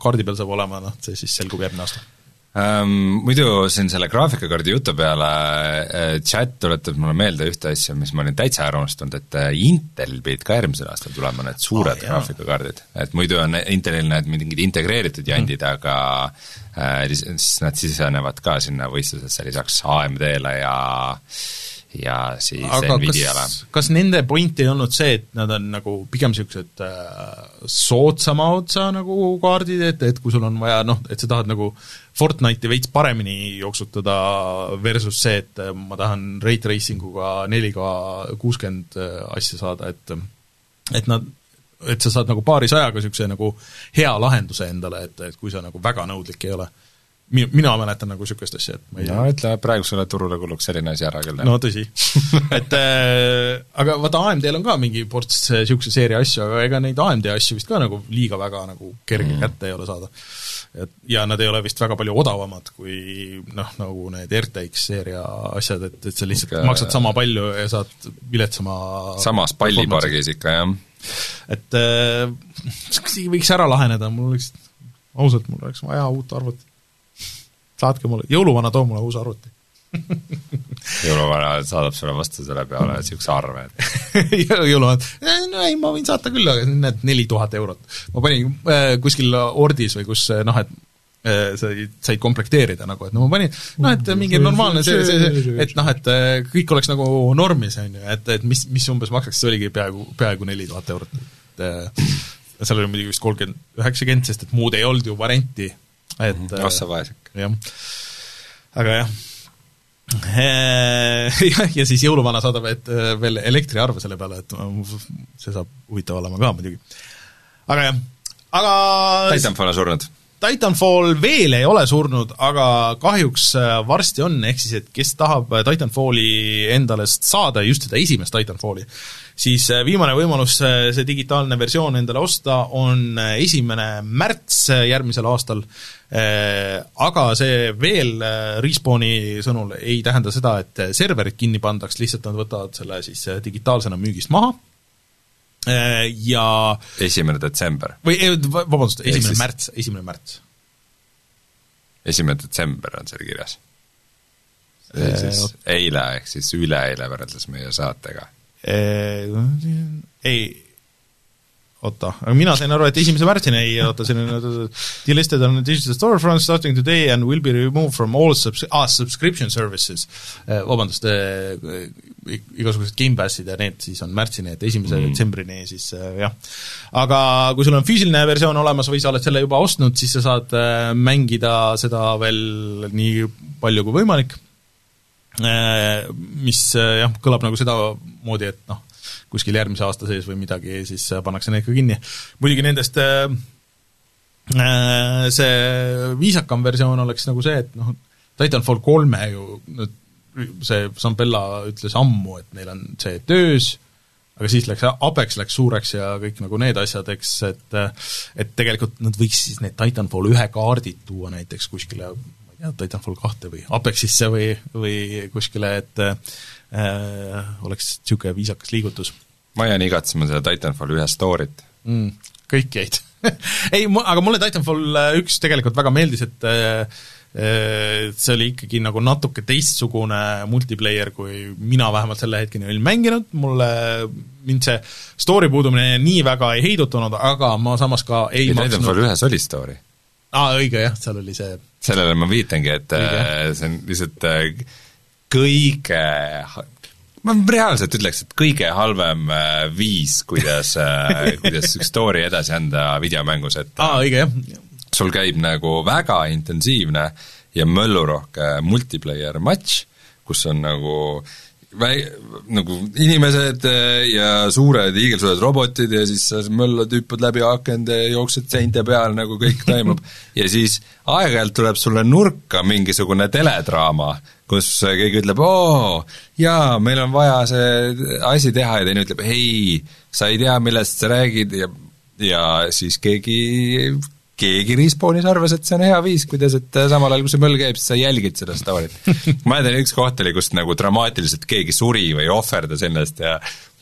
kaardi peal saab olema, noh, see siis selgub järgmine aasta. Um, muidu siin selle graafikakaardi jutu peale äh, chat tuletab mulle meelde ühte asja, mis ma olin täitsa ära unustanud, et äh, Intel pidid ka järgmisel aastal tulema need suured oh, graafikakaardid, et muidu on Intelil need mingid integreeritud jandid mm., aga äh, siis nad sisenevad ka sinna võistlusesse lisaks AMD-le ja ja siis aga Nvidiale kas, nende point ei olnud see, et nad on nagu pigem niisugused äh, soodsama otsa nagu kaardid, et, et kui sul on vaja noh, et sa tahad nagu Fortnite'i veits paremini jooksutada versus see, et äh, ma tahan rate racing uga 4K kuuskümmend äh, asja saada, et et nad et sa saad nagu paarisajaga niisuguse nagu hea lahenduse endale, et, et kui sa nagu väga nõudlik ei ole. Mi-, mina mäletan nagu niisugust asja, et ma ei no ütleme, praegusele turule kuluks selline asi ära küll. no tõsi et äh, aga vaata, AMD-l on ka mingi ports niisuguse seeria asju, aga ega neid AMD asju vist ka nagu liiga väga nagu kerge mm. kätte ei ole saada. et ja nad ei ole vist väga palju odavamad kui noh, nagu need RTX seeria asjad, et, et sa lihtsalt Ikka... maksad sama palju ja saad viletsama samas pallipargis ikka, jah. et äh, võiks ära laheneda, mul oleks, ausalt, mul oleks vaja uut arvutit saatke mulle, jõuluvana, too mulle uus arvuti. Jõuluvana saadab sulle vastu selle peale niisuguse arve, et jõuluvana, no ei, ma võin saata küll, aga näed, neli tuhat eurot. ma panin äh, kuskil ordis või kus noh, et äh, sa said komplekteerida nagu, et no ma panin, noh et mingi normaalne see, see, see, et noh, et kõik oleks nagu normis, on ju, et, et mis, mis umbes maksaks, see oligi peaaegu, peaaegu neli tuhat eurot, et seal oli muidugi vist kolmkümmend üheksa senti, sest et muud ei olnud ju varianti, et mm -hmm. oh sa vaesek. jah, aga jah jah, ja siis jõuluvana saadab et veel elektriarve selle peale, et see saab huvitav olema ka muidugi. aga jah, aga Titanfall on surnud? Titanfall veel ei ole surnud, aga kahjuks varsti on, ehk siis et kes tahab Titanfalli endale saada, just seda esimest Titanfalli, siis äh, viimane võimalus äh, see digitaalne versioon endale osta on äh, esimene märts järgmisel aastal, aga see veel Respawni sõnul ei tähenda seda, et serverid kinni pandaks, lihtsalt nad võtavad selle siis digitaalsena müügist maha ja esimene detsember. või vabandust, esimene siis... märts, esimene märts. esimene detsember on seal kirjas. siis eile, ehk siis üleeile võrreldes meie saatega ei, oota, aga mina sain aru, et esimese märtsini ei, oota, on delisted on digital storefront starting today and will be removed from all subs-, ah, subscription services. Vabandust, igasugused Gamepassid ja need siis on märtsini, et esimese mm. detsembrini siis jah. aga kui sul on füüsiline versioon olemas või sa oled selle juba ostnud, siis sa saad mängida seda veel nii palju kui võimalik Äh, mis jah, kõlab nagu sedamoodi, et noh, kuskil järgmise aasta sees või midagi, siis äh, pannakse need ka kinni. muidugi nendest see viisakam versioon oleks nagu see, et noh, Titanfall kolme ju see Sambella ütles ammu, et neil on see töös, aga siis läks, Apex läks suureks ja kõik nagu need asjad, eks, et et tegelikult nad võiks siis need Titanfall ühe kaardid tuua näiteks kuskile jah, Titanfall kahte või Apexisse või, või kuskile, et äh, oleks niisugune viisakas liigutus. ma jään igatsema seda Titanfall ühe story't mm,. kõik jäid ei, aga mulle Titanfall äh, üks tegelikult väga meeldis, et äh, äh, see oli ikkagi nagu natuke teistsugune multiplayer, kui mina vähemalt selle hetkeni olin mänginud, mulle, mind see story puudumine nii väga ei heidutanud, aga ma samas ka ei, ei maksnud Titanfall ühes oli story? aa, õige jah, seal oli see sellele ma viitangi, et õige. Äh, see on lihtsalt äh, kõige ma reaalselt ütleks, et kõige halvem äh, viis, kuidas kuidas üks story edasi anda videomängus, et aa, õige jah. sul käib nagu väga intensiivne ja möllurohke multiplayer matš, kus on nagu väi-, nagu inimesed äh, ja suured hiigelsuured robotid ja siis sa möllad, hüppad läbi akende, jooksed seinte peal, nagu kõik toimub, ja siis aeg-ajalt tuleb sulle nurka mingisugune teledraama, kus keegi ütleb, oo, jaa, meil on vaja see asi teha ja teine ütleb, ei, sa ei tea, millest sa räägid ja ja siis keegi keegi Respawnis arvas, et see on hea viis, kuidas, et samal ajal, kui see möll käib, siis sa jälgid seda story't. ma mäletan, üks koht oli, kus nagu dramaatiliselt keegi suri või ohverdas ennast ja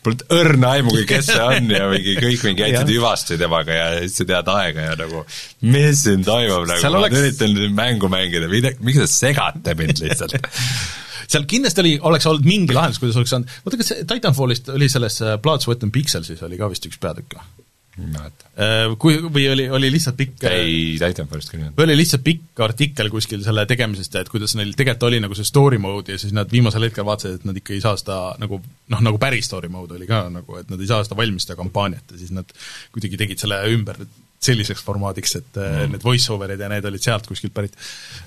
polnud õrna aimugi, kes see on ja mingi kõik mingi jätsid hüvasti temaga ja siis sa tead aega ja nagu mis siin toimub, nagu ma oleks... üritan mängu mängida, mida, miks te segate mind lihtsalt? Seal kindlasti oli, oleks olnud mingi lahendus, kuidas oleks saanud, vaata kas Titanfallist oli selles äh, Blood, Sweat and Pixelsis oli ka vist üks peatükk või? Ei. Äh, kui, või oli, oli lihtsalt pikk ei, Titanfallist küll ei olnud. või oli lihtsalt pikk artikkel kuskil selle tegemisest ja et kuidas neil tegelikult oli nagu see story mode ja siis nad viimasel hetkel vaatasid, et nad ikka ei saa seda nagu noh, nagu päris story mode oli ka nagu, et nad ei saa seda valmis, seda kampaaniat ja siis nad kuidagi tegid selle ümber selliseks formaadiks, et mm. need voice over'id ja need olid sealt kuskilt pärit.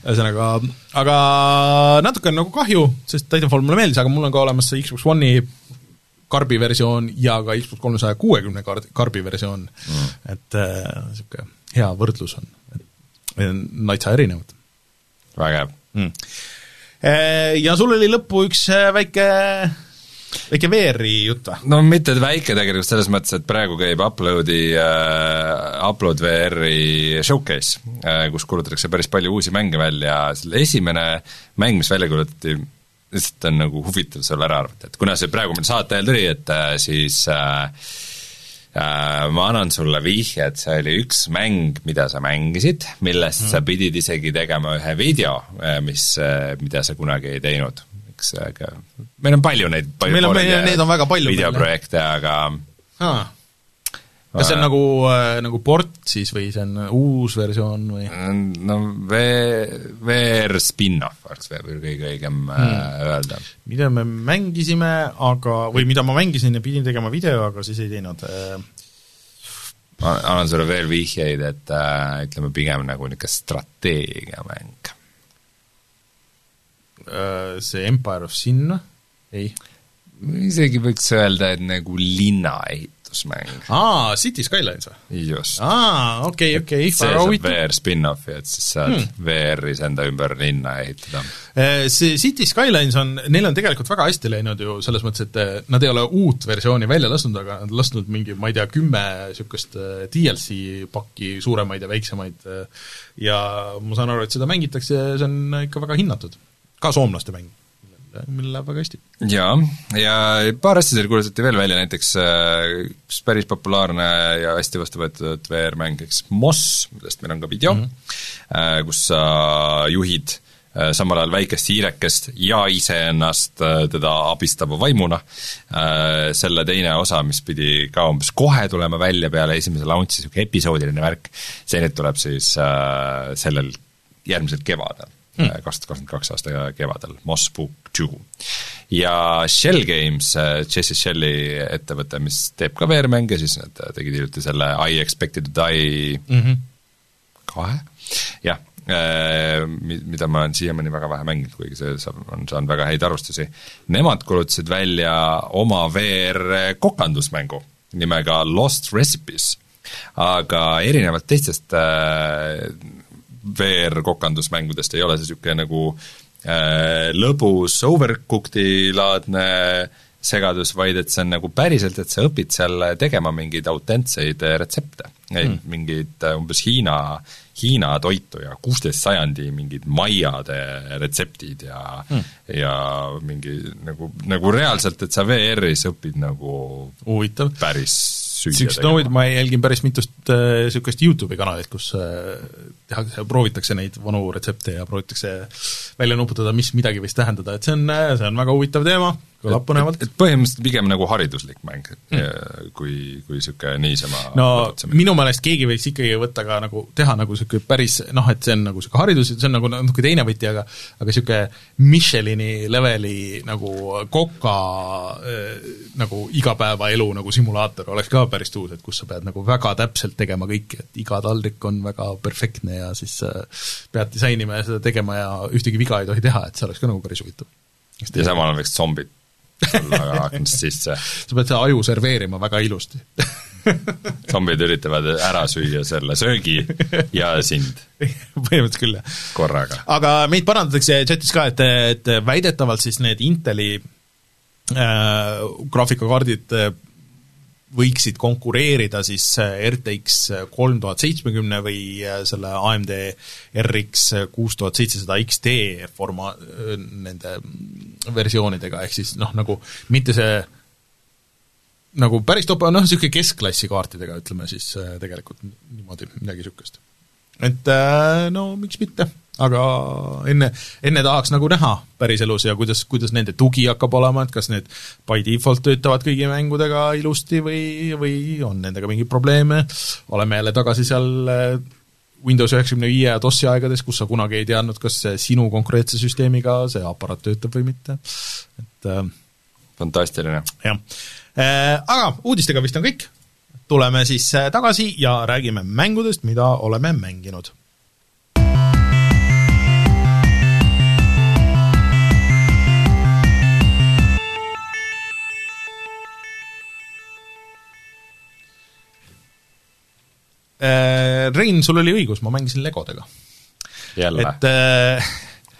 ühesõnaga, aga natuke on nagu kahju, sest Titanfall mulle meeldis, aga mul on ka olemas see Xbox One'i karbi versioon ja ka Xbox kolmesaja kuuekümne kar-, karbi versioon mm., et niisugune äh, hea võrdlus on, et natsa erinevad. vägev mm.. Ja sul oli lõppu üks väike väike VR-i jutt või? no mitte väike tegelikult selles mõttes, et praegu käib Uploadi äh,, Upload VR-i showcase äh,, kus kuulutatakse päris palju uusi mänge välja, selle esimene mäng, mis välja kuulutati, lihtsalt on nagu huvitav sulle ära arvata, et kuna see praegu meil saate ajal tuli, et äh, siis äh, Uh, ma annan sulle vihje, et see oli üks mäng, mida sa mängisid, millest mm. sa pidid isegi tegema ühe video, mis, mida sa kunagi ei teinud eks, aga meil on palju neid meil on, meil, neid on väga palju videoprojekte, aga ah. Kas see on nagu, äh, nagu port siis või see on uus versioon või? no VR spin-off oleks kõige õigem äh, hmm. öelda. mida me mängisime, aga, või mida ma mängisin ja pidin tegema video, aga siis ei teinud äh, ma annan sulle veel vihjeid, et äh, ütleme pigem nagu niisugune strateegiamäng Äh, see Empire of Sin, ei? Isegi võiks öelda, et nagu linnaehitusmäng. aa, City Skylines või? just. aa, okei, okei. see saab VR spin-offi, et siis saad hmm. VR-is enda ümber linna ehitada. Äh, see City Skylines on, neil on tegelikult väga hästi läinud ju selles mõttes, et äh, nad ei ole uut versiooni välja lasknud, aga nad lasknud mingi, ma ei tea, kümme niisugust DLC pakki, suuremaid ja väiksemaid, ja ma saan aru, et seda mängitakse ja see on ikka väga hinnatud ka soomlaste mäng, millel läheb väga hästi. jaa, ja paar asja seal kuulutati veel välja, näiteks äh, üks päris populaarne ja hästi vastu võetud VR-mäng, eks Moss, millest meil on ka video mm, -hmm. kus sa juhid äh, samal ajal väikest hiirekest ja iseennast teda abistava vaimuna. Selle teine osa, mis pidi ka umbes kohe tulema välja peale esimese launch'i, niisugune episoodiline värk, see nüüd tuleb siis sellel järgmisel kevadel kaks tuhat kakskümmend kaks aasta kevadel, Moss Book Two. ja Shell Games, äh, Jesse Shelli ettevõte, mis teeb ka VR-mänge, siis nad tegid hiljuti selle I Expected to Die mm -hmm. kahe, jah, äh, mida ma olen siiamaani väga vähe mänginud, kuigi see saab, on saanud väga häid arvustusi. Nemad kuulutasid välja oma VR kokandusmängu nimega Lost Recipes, aga erinevalt teistest äh, VR-kokandusmängudest ei ole see niisugune nagu äh, lõbus overcooked'i laadne segadus, vaid et see on nagu päriselt, et sa õpid seal tegema mingeid autentseid retsepte mm., mingeid äh, umbes Hiina, Hiina toitu ja kuusteist sajandi mingid maiade retseptid ja mm. ja mingi nagu, nagu reaalselt, et sa VR-is õpid nagu huvitav. päris no ma jälgin päris mitust niisugust äh, YouTube'i kanalit, kus äh, tehakse, proovitakse neid vanu retsepte ja proovitakse välja nuputada, mis midagi võis tähendada, et see on, äh, see on väga huvitav teema kõlab põnevalt. et põhimõtteliselt pigem nagu hariduslik mäng mm., kui, kui niisugune niisama no minu meelest keegi võiks ikkagi võtta ka nagu, teha nagu niisugune päris noh, et see on nagu niisugune haridus, see on nagu natuke teine võti, aga aga niisugune Michelini leveli nagu koka äh, nagu igapäevaelu nagu simulaator oleks ka päris tuus, et kus sa pead nagu väga täpselt tegema kõike, et iga taldrik on väga perfektne ja siis äh, pead disainima ja seda tegema ja ühtegi viga ei tohi teha, et see oleks ka nagu päris huvitav. ja samal ajal võiks zombid sulle aknast sisse. sa pead seda aju serveerima väga ilusti zombid üritavad ära süüa selle söögi ja sind. põhimõtteliselt küll, jah. korraga. aga meid parandatakse chatis ka, et, et väidetavalt siis need Inteli äh, graafikakaardid äh, võiksid konkureerida siis äh, RTX kolm tuhat seitsmekümne või äh, selle AMD RX kuus tuhat seitsesada XT forma-, äh, nende versioonidega, ehk siis noh, nagu mitte see nagu päris top, noh, niisugune keskklassi kaartidega, ütleme siis tegelikult niimoodi, midagi niisugust. et no miks mitte aga enne, enne tahaks nagu näha päriselus ja kuidas, kuidas nende tugi hakkab olema, et kas need by default töötavad kõigi mängudega ilusti või, või on nendega mingeid probleeme, oleme jälle tagasi seal äh, Windows üheksakümne viie ja DOS-i aegades, kus sa kunagi ei teadnud, kas sinu konkreetse süsteemiga see aparaat töötab või mitte, et äh, fantastiline. jah äh,. Aga uudistega vist on kõik, tuleme siis tagasi ja räägime mängudest, mida oleme mänginud Rein, sul oli õigus, ma mängisin legodega. jälle? äh,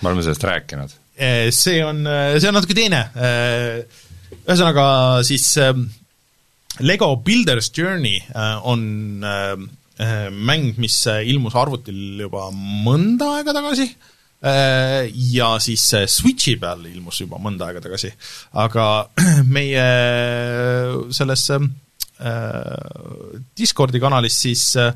me oleme sellest rääkinud. see on, see on natuke teine, ühesõnaga siis Lego Builders Journey on mäng, mis ilmus arvutil juba mõnda aega tagasi, ja siis Switchi peal ilmus juba mõnda aega tagasi, aga meie selles Discordi kanalis siis äh,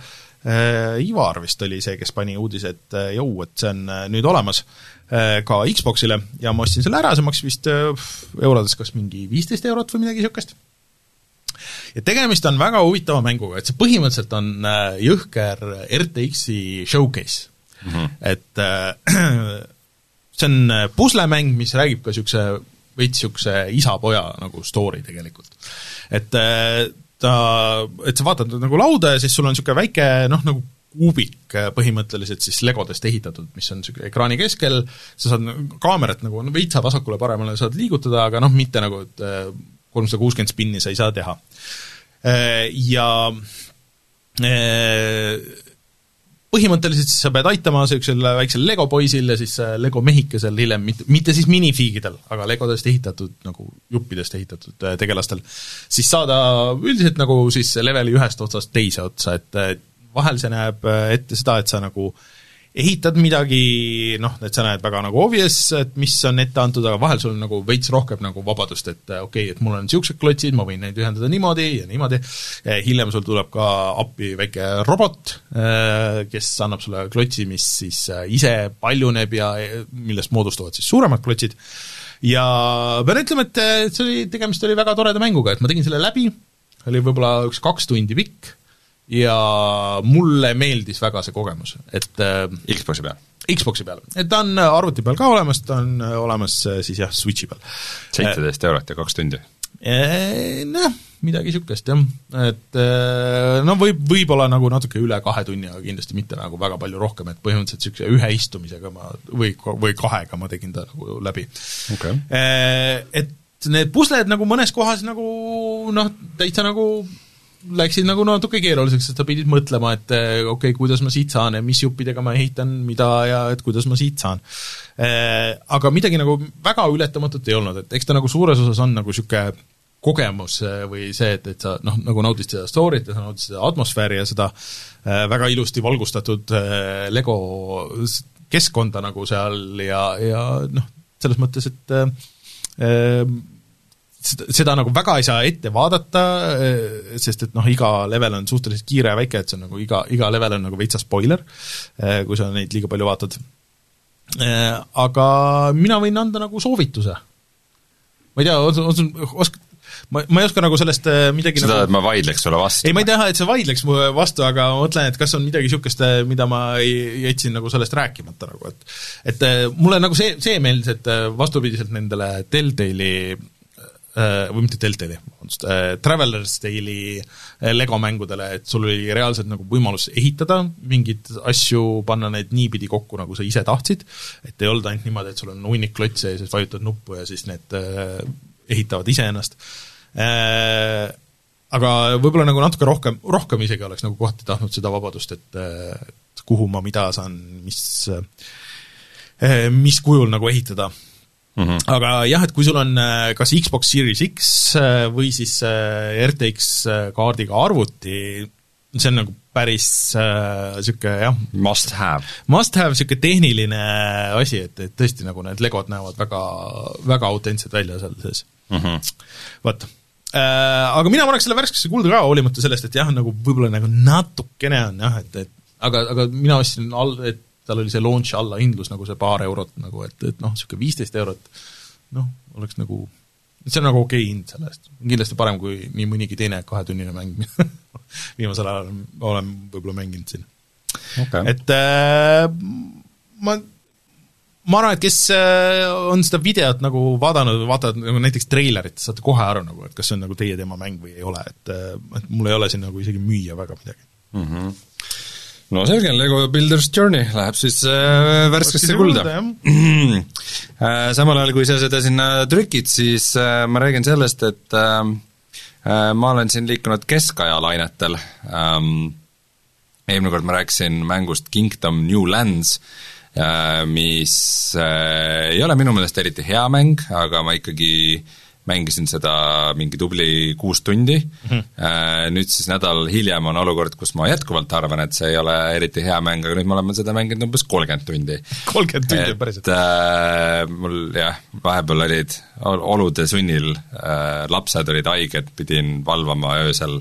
Äh, Ivar vist oli see, kes pani uudise, et äh, jõu, et see on äh, nüüd olemas ka Xboxile ja ma ostsin selle ära, see maksis vist eurodes kas mingi viisteist eurot või midagi niisugust. ja tegemist on väga huvitava mänguga, et see põhimõtteliselt on jõhker RTX-i showcase mm. -hmm. et see on puslemäng, mis räägib ka niisuguse veits niisuguse isa-poja nagu story tegelikult. et ta, et sa vaatad nagu lauda ja siis sul on niisugune väike noh, nagu kuubik äh, põhimõtteliselt siis legodest ehitatud, mis on niisugune ekraani keskel, sa saad kaamerat nagu no veitsa vasakule-paremale saad liigutada, aga noh, mitte nagu, et äh, kolmsada kuuskümmend spinni sa ei saa teha. Äh, ja põhimõtteliselt siis sa pead aitama niisugusel väiksel Lego poisil ja siis Lego mehikesel hiljem, mitte, mitte siis minifiigidel, aga Legodest ehitatud, nagu juppidest ehitatud äh, tegelastel, siis saada üldiselt nagu siis leveli ühest otsast teise otsa, et vahel see näeb äh, ette seda, et sa nagu äh, ehitad midagi, noh, et sa näed väga nagu obvious, et mis on ette antud, aga vahel sul on nagu veits rohkem nagu vabadust, et okei okay,, et mul on niisugused klotsid, ma võin neid ühendada niimoodi ja niimoodi, hiljem sul tuleb ka appi väike robot, äh, kes annab sulle klotsi, mis siis äh, ise paljuneb ja millest moodustuvad siis suuremad klotsid, ja pean ütlema, et see oli, tegemist oli väga toreda mänguga, et ma tegin selle läbi, oli võib-olla üks kaks tundi pikk, ja mulle meeldis väga see kogemus, et äh, Xboxi peal? Xboxi peal, et ta on arvuti peal ka olemas, ta on äh, olemas äh, siis jah, Switchi peal. seitseteist eurot ja kaks tundi? Noh, midagi niisugust jah, et no võib, võib-olla nagu natuke üle kahe tunni, aga kindlasti mitte nagu väga palju rohkem, et põhimõtteliselt niisuguse ühe istumisega ma või, või kahega ma tegin ta nagu läbi okay.. Et need pusled nagu mõnes kohas nagu noh, täitsa nagu läksid nagu natuke keeruliseks, sest sa pidid mõtlema, et eh, okei okay,, kuidas ma siit saan ja mis juppidega ma ehitan mida ja et kuidas ma siit saan. Eh, aga midagi nagu väga ületamatut ei olnud, et eks ta nagu suures osas on nagu niisugune kogemus eh, või see, et, et sa noh, nagu naudid seda story't ja sa naudid seda atmosfääri ja seda väga ilusti valgustatud Lego keskkonda nagu seal ja, ja noh, selles mõttes, et seda, seda nagu väga ei saa ette vaadata, eh, sest et noh, iga level on suhteliselt kiire ja väike, et see on nagu iga, iga level on nagu veitsa spoiler, eh, kui sa neid liiga palju vaatad. Eh, aga mina võin anda nagu soovituse. ma ei tea, on, osk-, ma, ma ei oska nagu sellest midagi seda nagu..., et ma vaidleks sulle vastu? ei, ma ei taha, et sa vaidleks mu vastu, aga ma mõtlen, et kas on midagi niisugust, mida ma ei, jätsin nagu sellest rääkimata nagu, et et mulle nagu see, see meeldis, et vastupidiselt nendele Telltale'i Äh, või mitte Deltali, vabandust, äh, Traveller's Tale'i äh, Lego mängudele, et sul oli reaalselt nagu võimalus ehitada mingeid asju, panna need niipidi kokku, nagu sa ise tahtsid, et ei olnud ainult niimoodi, et sul on hunnik klotse ja siis vajutad nuppu ja siis need ehitavad iseennast. Aga võib-olla nagu natuke rohkem, rohkem isegi oleks nagu kohati tahtnud seda vabadust, et kuhu ma mida saan, mis mis kujul nagu ehitada Mm -hmm. aga jah, et kui sul on äh, kas Xbox Series X äh, või siis äh, RTX kaardiga arvuti, see on nagu päris äh, jah must have. Must have, niisugune tehniline asi, et, et tõesti nagu need legod näevad väga, väga autentsed välja seal sees mm -hmm.. vot äh,. Aga mina paneks selle värskesse kulda ka, hoolimata sellest, et jah, nagu võib-olla nagu natukene on jah, et, et aga, aga mina ostsin all, et tal oli see launch allahindlus nagu see paar eurot nagu, et, et noh, niisugune viisteist eurot noh, oleks nagu, see on nagu okei okay hind selle eest. kindlasti parem kui nii mõnigi teine kahetunnine mäng, viimasel ajal olen võib-olla mänginud siin okay.. et äh, ma ma arvan, et kes äh, on seda videot nagu vaadanud, vaatavad nagu näiteks treilerit, saate kohe aru nagu, et kas see on nagu teie teema mäng või ei ole, et äh, et mul ei ole siin nagu isegi müüa väga midagi mm. -hmm no selge, Lego Builders Journey läheb siis äh, värskesse kulda. äh, samal ajal, kui sa seda sinna trükid, siis äh, ma räägin sellest, et äh, äh, ma olen siin liikunud keskaja lainetel ähm,, eelmine kord ma rääkisin mängust Kingdom New Lands, mis ei ole minu meelest eriti hea mäng, aga ma ikkagi äh, mängisin seda mingi tubli kuus tundi mm, -hmm. nüüd siis nädal hiljem on olukord, kus ma jätkuvalt arvan, et see ei ole eriti hea mäng, aga nüüd me oleme seda mänginud umbes kolmkümmend tundi. kolmkümmend tundi, päriselt äh,? Mul jah, vahepeal olid olude sunnil äh,, lapsed olid haiged, pidin valvama öösel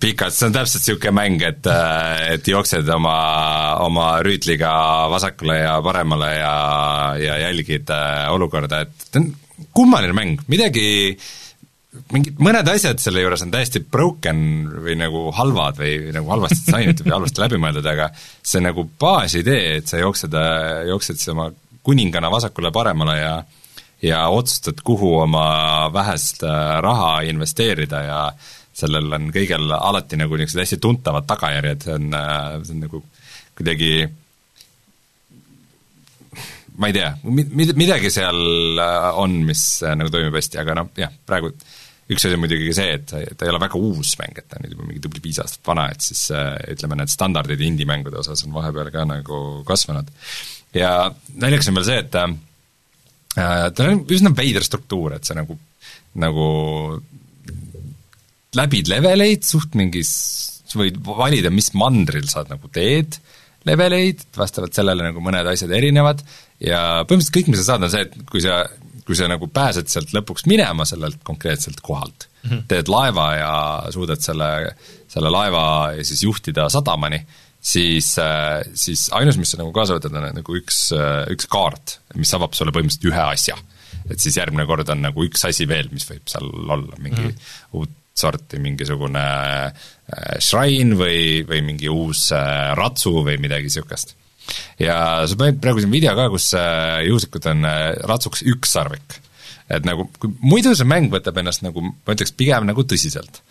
pikalt, see on täpselt niisugune mäng, et, äh, et jooksed oma, oma rüütliga vasakule ja paremale ja, ja jälgid äh, olukorda, et on kummaline mäng, midagi mingid, mõned asjad selle juures on täiesti broken või nagu halvad või nagu halvasti disainitud või halvasti läbi mõeldud, aga see nagu baasidee, et sa jooksed, jooksed siis oma kuningana vasakule-paremale ja ja otsustad, kuhu oma vähest äh, raha investeerida ja sellel on kõigel alati nagu niisugused hästi tuntavad tagajärjed, see on, äh, see on nagu kuidagi ma ei tea, mid-, midagi seal äh, on, mis äh, nagu toimib hästi, aga noh, jah, praegu üks asi on muidugi see, et ta ei ole väga uus mäng, et ta on nüüd juba mingi tubli viis aastat vana, et siis äh, ütleme, need standardid indie-mängude osas on vahepeal ka nagu kasvanud. ja naljakas on veel see, et äh, tal on üsna veider struktuur, et sa nagu, nagu läbid leveleid suht mingis, sa võid valida, mis mandril sa nagu teed leveleid, vastavalt sellele nagu mõned asjad erinevad, ja põhimõtteliselt kõik, mis sa saad, on see, et kui sa, kui sa nagu pääsed sealt lõpuks minema sellelt konkreetselt kohalt mm, -hmm. teed laeva ja suudad selle, selle laeva siis juhtida sadamani, siis, siis ainus, mis sa nagu kaasa võtad, on nagu üks, üks kaart, mis avab sulle põhimõtteliselt ühe asja. et siis järgmine kord on nagu üks asi veel, mis võib seal olla, mingi mm -hmm. uut sorti mingisugune shrine või, või mingi uus ratsu või midagi niisugust ja sa panid praegu siin video ka, kus äh, juhusikud on äh, ratsuks ükssarvik. et nagu, muidu see mäng võtab ennast nagu, ma ütleks pigem nagu tõsiselt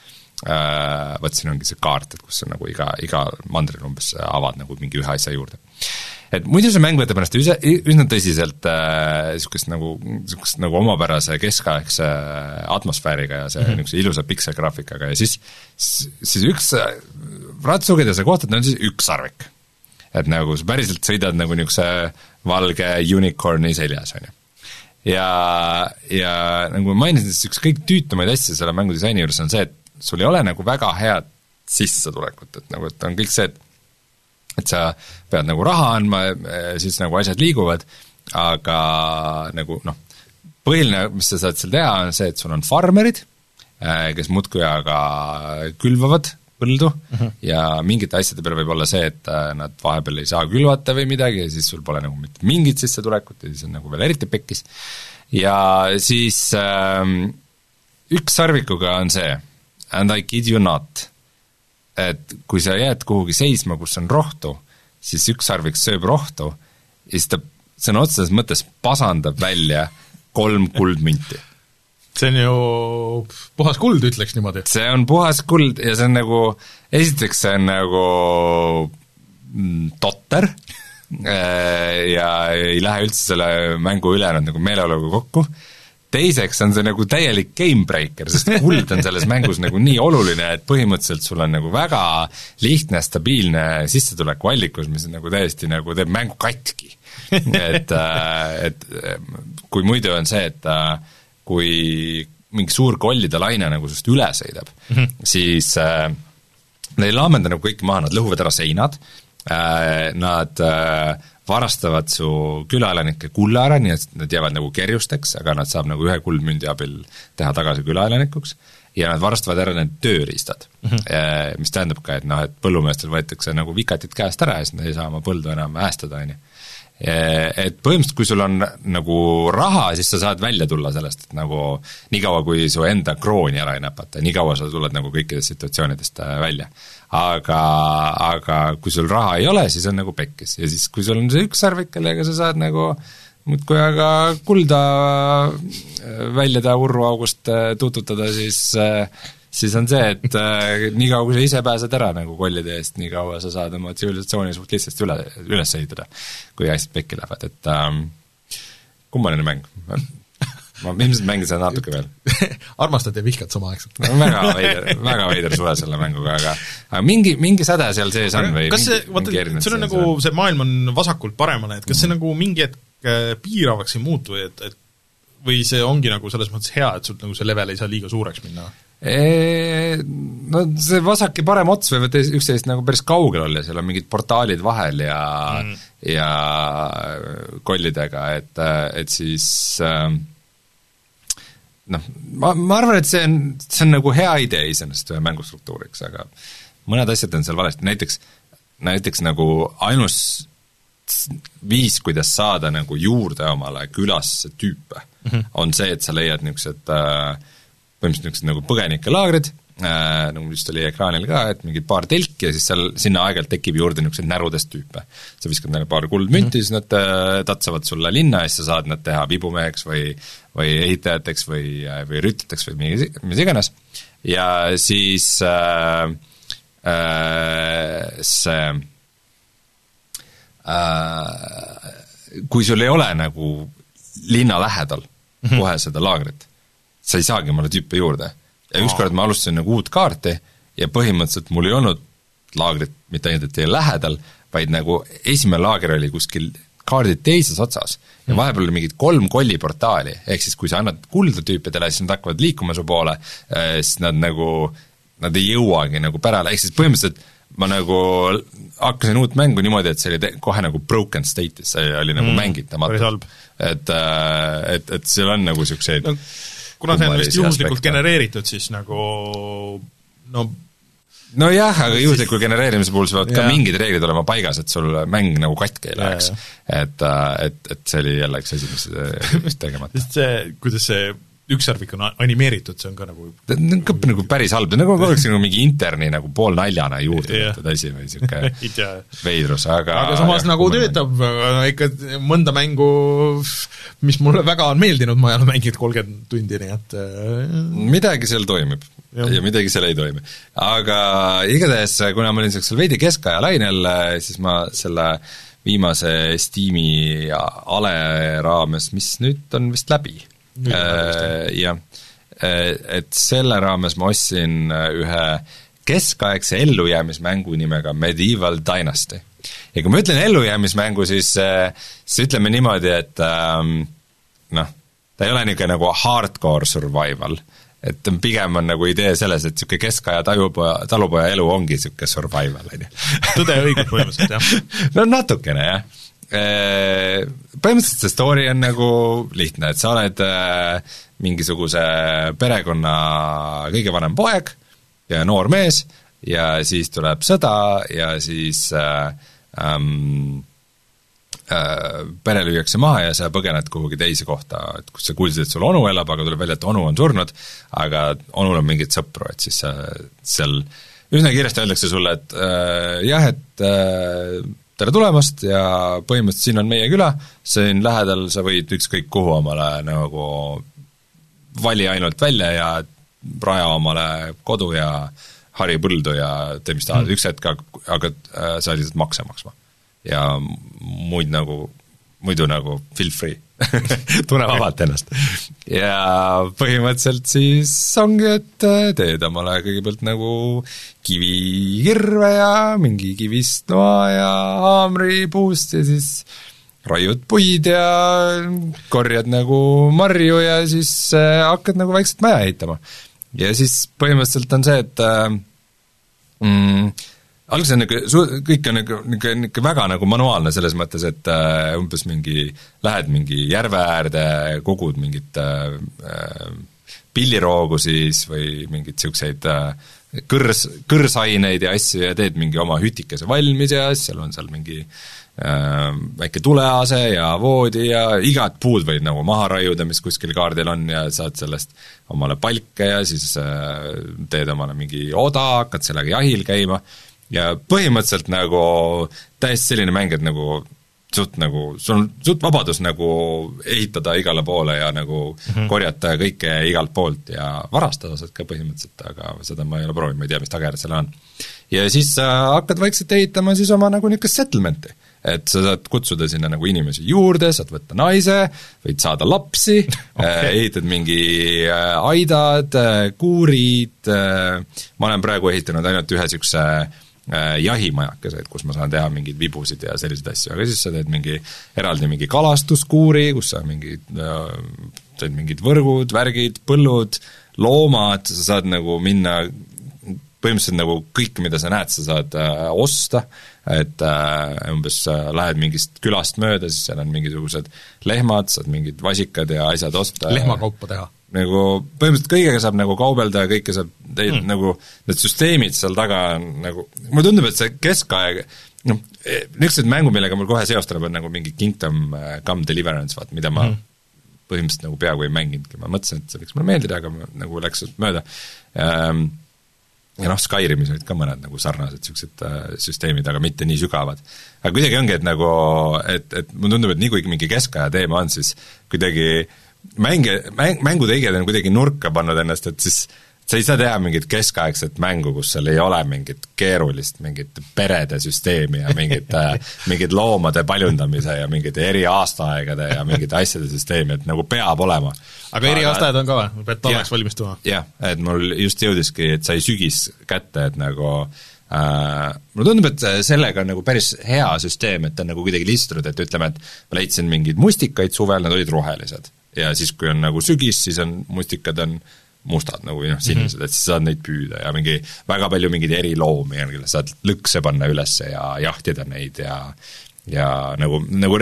äh,, vot siin ongi see kaart, et kus sa nagu iga, iga mandril umbes avad nagu mingi ühe asja juurde. et muidu see mäng võtab ennast üsna, üsna tõsiselt äh, nagu, niisugust nagu omapärase keskaegse atmosfääriga ja see mm -hmm. niisuguse ilusa pikselgraafikaga ja siis, siis üks ratsu, keda sa kohtad, on siis ükssarvik et nagu sa päriselt sõidad nagu niisuguse valge unicorn'i seljas, on ju. ja, ja nagu ma mainisin, siis üks kõige tüütumaid asju selle mängu disaini juures on see, et sul ei ole nagu väga head sissetulekut, et nagu, et on kõik see, et et sa pead nagu raha andma, siis nagu asjad liiguvad, aga nagu noh, põhiline, mis sa saad seal teha, on see, et sul on farmerid, kes muudkui aga külvavad põldu mm -hmm. ja mingite asjade peale võib olla see, et äh, nad vahepeal ei saa külvata või midagi ja siis sul pole nagu mitte mingit sissetulekut ja siis on nagu veel eriti pekkis. ja siis ähm, üks sarvikuga on see, and I kid you not, et kui sa jääd kuhugi seisma, kus on rohtu, siis üks sarvik sööb rohtu ja siis ta sõna otseses mõttes pasandab välja kolm kuldmünti see on ju puhas kuld, ütleks niimoodi. see on puhas kuld ja see on nagu, esiteks see on nagu mm, totter äh, ja ei lähe üldse selle mängu ülejäänud nagu meeleoluga kokku, teiseks on see nagu täielik game breaker, sest kuld on selles mängus nagu nii oluline, et põhimõtteliselt sul on nagu väga lihtne, stabiilne sissetulekuallikus, mis on nagu täiesti nagu teeb mängu katki. et, äh, et kui muidu on see, et äh, kui mingi suur kollide laine nagu sinust üle sõidab mm, -hmm. siis äh, nad ei laamenda nagu kõike maha, nad lõhuvad ära seinad äh,, nad äh, varastavad su külaelanike kulla ära, nii et nad jäävad nagu kerjusteks, aga nad saab nagu ühe kuldmündi abil teha tagasi külaelanikuks, ja nad varastavad ära need tööriistad mm, -hmm. mis tähendab ka, et noh, et põllumeestel võetakse nagu vikatid käest ära ja siis nad ei saa oma põldu enam äästada, on ju et põhimõtteliselt, kui sul on nagu raha, siis sa saad välja tulla sellest, et nagu niikaua, kui su enda krooni ära ei näpata, niikaua sa tuled nagu kõikidest situatsioonidest äh, välja. aga, aga kui sul raha ei ole, siis on nagu pekkis ja siis, kui sul on see üks sarvik, kellega sa saad nagu muudkui aga kulda äh, väljade urruaugust äh, tuututada, siis siis on see, et äh, niikaua, kui sa ise pääsed ära nagu kollide eest, nii kaua sa saad oma tsivilisatsiooni suht lihtsasti üle, üles ehitada, kui asjad pekki lähevad, et ähm, kummaline mäng. Ma ilmselt mängin seda natuke veel. Armastad ja vihkad samaaegselt. Väga veider, väga veider suhe selle mänguga, aga aga mingi, mingi säde seal sees on või kas see, vaata, sul on nagu, see maailm on vasakult paremale, et kas see nagu mingi hetk äh, piiravaks ei muutu või et, et või see ongi nagu selles mõttes hea, et sul nagu see level ei saa liiga suureks minna? No see vasak ja parem ots võivad üksteisest nagu päris kaugel olla, seal on mingid portaalid vahel ja mm. ja kollidega, et, et siis noh, ma, ma arvan, et see on, see on nagu hea idee iseenesest ühe mängustruktuuriks, aga mõned asjad on seal valesti, näiteks, näiteks nagu ainus viis, kuidas saada nagu juurde omale külasse tüüpe mm, -hmm. on see, et sa leiad niisugused äh, põhimõtteliselt niisugused nagu põgenikelaagrid äh,, nagu vist oli ekraanil ka, et mingi paar telki ja siis seal, sinna aeg-ajalt tekib juurde niisuguseid närudest tüüpe. sa viskad neile paar kuldmünti mm, -hmm. siis nad äh, tatsavad sulle linna ja siis sa saad nad teha vibumeheks või või ehitajateks või, või rütlateks või mingi, mis iganes, ja siis äh, äh, see äh, kui sul ei ole nagu linna lähedal mm -hmm. kohe seda laagrit, sa ei saagi omale tüüpe juurde. ja ükskord ma alustasin nagu uut kaarti ja põhimõtteliselt mul ei olnud laagrit mitte ainult teie lähedal, vaid nagu esimene laager oli kuskil kaardi teises otsas ja mm. vahepeal oli mingid kolm kolliportaali, ehk siis kui sa annad kulda tüüpidele, siis nad hakkavad liikuma su poole, eh, siis nad nagu, nad ei jõuagi nagu pärale, ehk siis põhimõtteliselt ma nagu hakkasin uut mängu niimoodi, et see oli kohe nagu broken state'is, see oli nagu mm, mängitamatu. et, äh, et, et seal on nagu niisuguseid no, kuna see on vist juhuslikult aspekte. genereeritud, siis nagu no nojah, aga juhusliku genereerimise puhul peavad ka mingid reeglid olema paigas, et sul mäng nagu katki ei läheks. et, äh, et, et see oli jälle üks asi, mis, mis tegemata. sest see, kuidas see ükssarvik on animeeritud, see on ka nagu ta on ka nagu päris halb, nagu oleks nagu mingi interni nagu poolnaljana juurde tehtud asi või niisugune veidrus, aga aga samas jah, nagu töötab, ikka mõnda mängu, mis mulle väga on meeldinud, ma ei ole mänginud kolmkümmend tundi, nii et äh, midagi seal toimib. Ja, ja midagi seal ei toimi. aga igatahes, kuna ma olin niisugusel veidi keskaja lainel, siis ma selle viimase Steam'i ale raames, mis nüüd on vist läbi. Äh, jah, äh, et selle raames ma ostsin äh, ühe keskaegse ellujäämismängu nimega Medieval Dynasty. ja kui ma ütlen ellujäämismängu, siis, siis ütleme niimoodi, et ähm, noh, ta ei ole niisugune nagu hardcore survival, et pigem on nagu idee selles, et niisugune keskaja tajupoja, talupoja elu ongi niisugune survival, on ju. tõde ja õigus põhimõtteliselt, jah? no natukene, jah Äh, põhimõtteliselt see story on nagu lihtne, et sa oled äh, mingisuguse perekonna kõige vanem poeg ja noor mees ja siis tuleb sõda ja siis äh, ähm, äh, pere lüüakse maha ja sa põgened kuhugi teise kohta, et kus sa kuulsid, et sul onu elab, aga tuleb välja, et onu on surnud, aga onul on mingeid sõpru, et siis sa seal üsna kiiresti öeldakse sulle, et äh, jah, et äh, tere tulemast ja põhimõtteliselt siin on meie küla, siin lähedal sa võid ükskõik kuhu omale nagu vali ainult välja ja raja omale kodu ja hari põldu ja tee, mis tahad mm., üks hetk hakkad äh, sa lihtsalt makse maksma. ja muid nagu, muidu nagu feel free tunne vabalt ennast. ja põhimõtteliselt siis ongi, et äh, teed omale kõigepealt nagu kivikirve ja mingi kivist noa ja haamripuust ja siis raiud puid ja korjad nagu marju ja siis äh, hakkad nagu vaikselt maja ehitama. ja siis põhimõtteliselt on see, et äh, mm, alguses on niisugune, su-, kõik on niisugune, niisugune, niisugune väga nagu manuaalne selles mõttes, et äh, umbes mingi, lähed mingi järve äärde, kogud mingit äh, äh, pilliroogu siis või mingeid niisuguseid äh, kõrs, kõrsaineid ja asju ja teed mingi oma hütikese valmis ja seal on seal mingi äh, väike tulease ja voodi ja igat puud võid nagu maha raiuda, mis kuskil kaardil on ja saad sellest omale palke ja siis äh, teed omale mingi oda, hakkad sellega jahil käima ja põhimõtteliselt nagu täiesti selline mäng, et nagu suht nagu, sul on suht vabadus nagu ehitada igale poole ja nagu mm -hmm. korjata kõike igalt poolt ja varastada saad ka põhimõtteliselt, aga seda ma ei ole proovinud, ma ei tea, mis tagajärjed sellel on. ja siis sa hakkad vaikselt ehitama siis oma nagu niisugust settlement'i. et sa saad kutsuda sinna nagu inimesi juurde, saad võtta naise, võid saada lapsi okay., ehitad mingi aidad, kuurid, ma olen praegu ehitanud ainult ühe niisuguse jahimajakesed, kus ma saan teha mingeid vibusid ja selliseid asju, aga siis sa teed mingi eraldi mingi kalastuskuuri, kus sa mingi, teed mingid võrgud, värgid, põllud, loomad, sa saad nagu minna põhimõtteliselt nagu kõike, mida sa näed, sa saad äh, osta, et äh, umbes äh, lähed mingist külast mööda, siis seal on mingisugused lehmad, saad mingid vasikad ja asjad osta. lehmakaupa teha? Nagu põhimõtteliselt kõigega saab nagu kaubelda ja kõike saab teil mm. nagu, need süsteemid seal taga on nagu, mulle tundub, et see keskaeg, noh, niisugused mängud, millega mul kohe seos tuleb, on nagu mingi Kingdom Come Deliverance, vaat mida ma mm. põhimõtteliselt nagu peaaegu ei mänginudki, ma mõtlesin, et see võiks mulle meeldida, aga nagu läks mööda ähm, ja noh, Skyrimis olid ka mõned nagu sarnased niisugused äh, süsteemid, aga mitte nii sügavad. aga kuidagi ongi, et nagu, et, et mulle tundub, et nii kui mingi keskaja teema on, siis kuidagi mänge, mäng, mängutegijad on kuidagi nurka pannud ennast, et siis sa ei saa teha mingit keskaegset mängu, kus seal ei ole mingit keerulist mingit perede süsteemi ja mingit äh, mingit loomade paljundamise ja mingite eri aastaaegade ja mingite asjade süsteemi, et nagu peab olema aga eriaastajad on ka või, pead talveks valmistuma? jah, et mul just jõudiski, et sai sügis kätte, et nagu äh, mulle tundub, et sellega on nagu päris hea süsteem, et ta on nagu kuidagi listunud, et ütleme, et ma leidsin mingeid mustikaid suvel, nad olid rohelised. Ja siis, kui on nagu sügis, siis on mustikad on mustad nagu või noh, sinised mm, -hmm. et siis saad neid püüda ja mingi väga palju mingeid eriloomi on, kelle saad lõkse panna üles ja jahtida neid ja ja nagu, nagu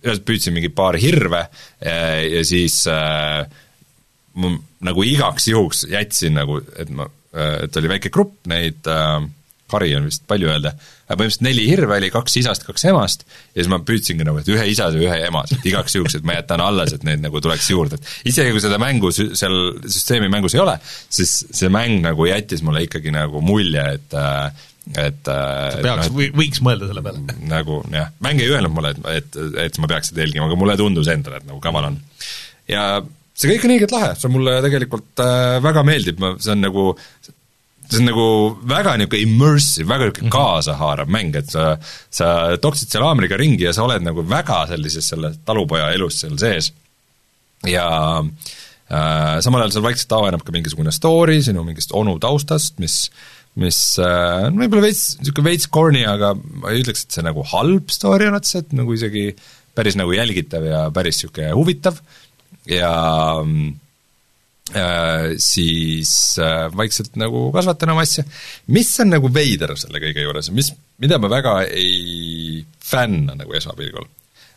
püüdsin mingi paar hirve ja, ja siis äh, ma nagu igaks juhuks jätsin nagu, et ma, et oli väike grupp neid äh, kari on vist palju öelda, põhimõtteliselt neli hirve oli, kaks isast, kaks emast, ja siis ma püüdsingi nagu, et ühe isase, ühe emase, et igaks juhuks, et ma jätan alles, et neid nagu tuleks juurde, et isegi kui seda mängu seal süsteemi mängus ei ole, siis see mäng nagu jättis mulle ikkagi nagu mulje, et et sa peaks no,, või võiks mõelda selle peale. nagu jah, mäng ei öelnud mulle, et, et, et ma peaks seda jälgima, aga mulle tundus endale, et nagu kaval on. ja see kõik on õiget lahe, see mulle tegelikult äh, väga meeldib, ma, see on nagu see on nagu väga niisugune immersive, väga niisugune -hmm. kaasahaarav mäng, et sa, sa toksid seal haamriga ringi ja sa oled nagu väga sellises selle talupoja elus seal sees. ja äh, samal ajal seal vaikselt avaneb ka mingisugune story sinu mingist onu taustast, mis mis äh, on võib-olla veits, niisugune veits corny, aga ma ei ütleks, et see nagu halb story on otseselt, nagu isegi päris nagu jälgitav ja päris niisugune huvitav ja äh, siis äh, vaikselt nagu kasvatan oma asja. mis on nagu veider selle kõige juures, mis, mida ma väga ei fänna nagu esmapilgul,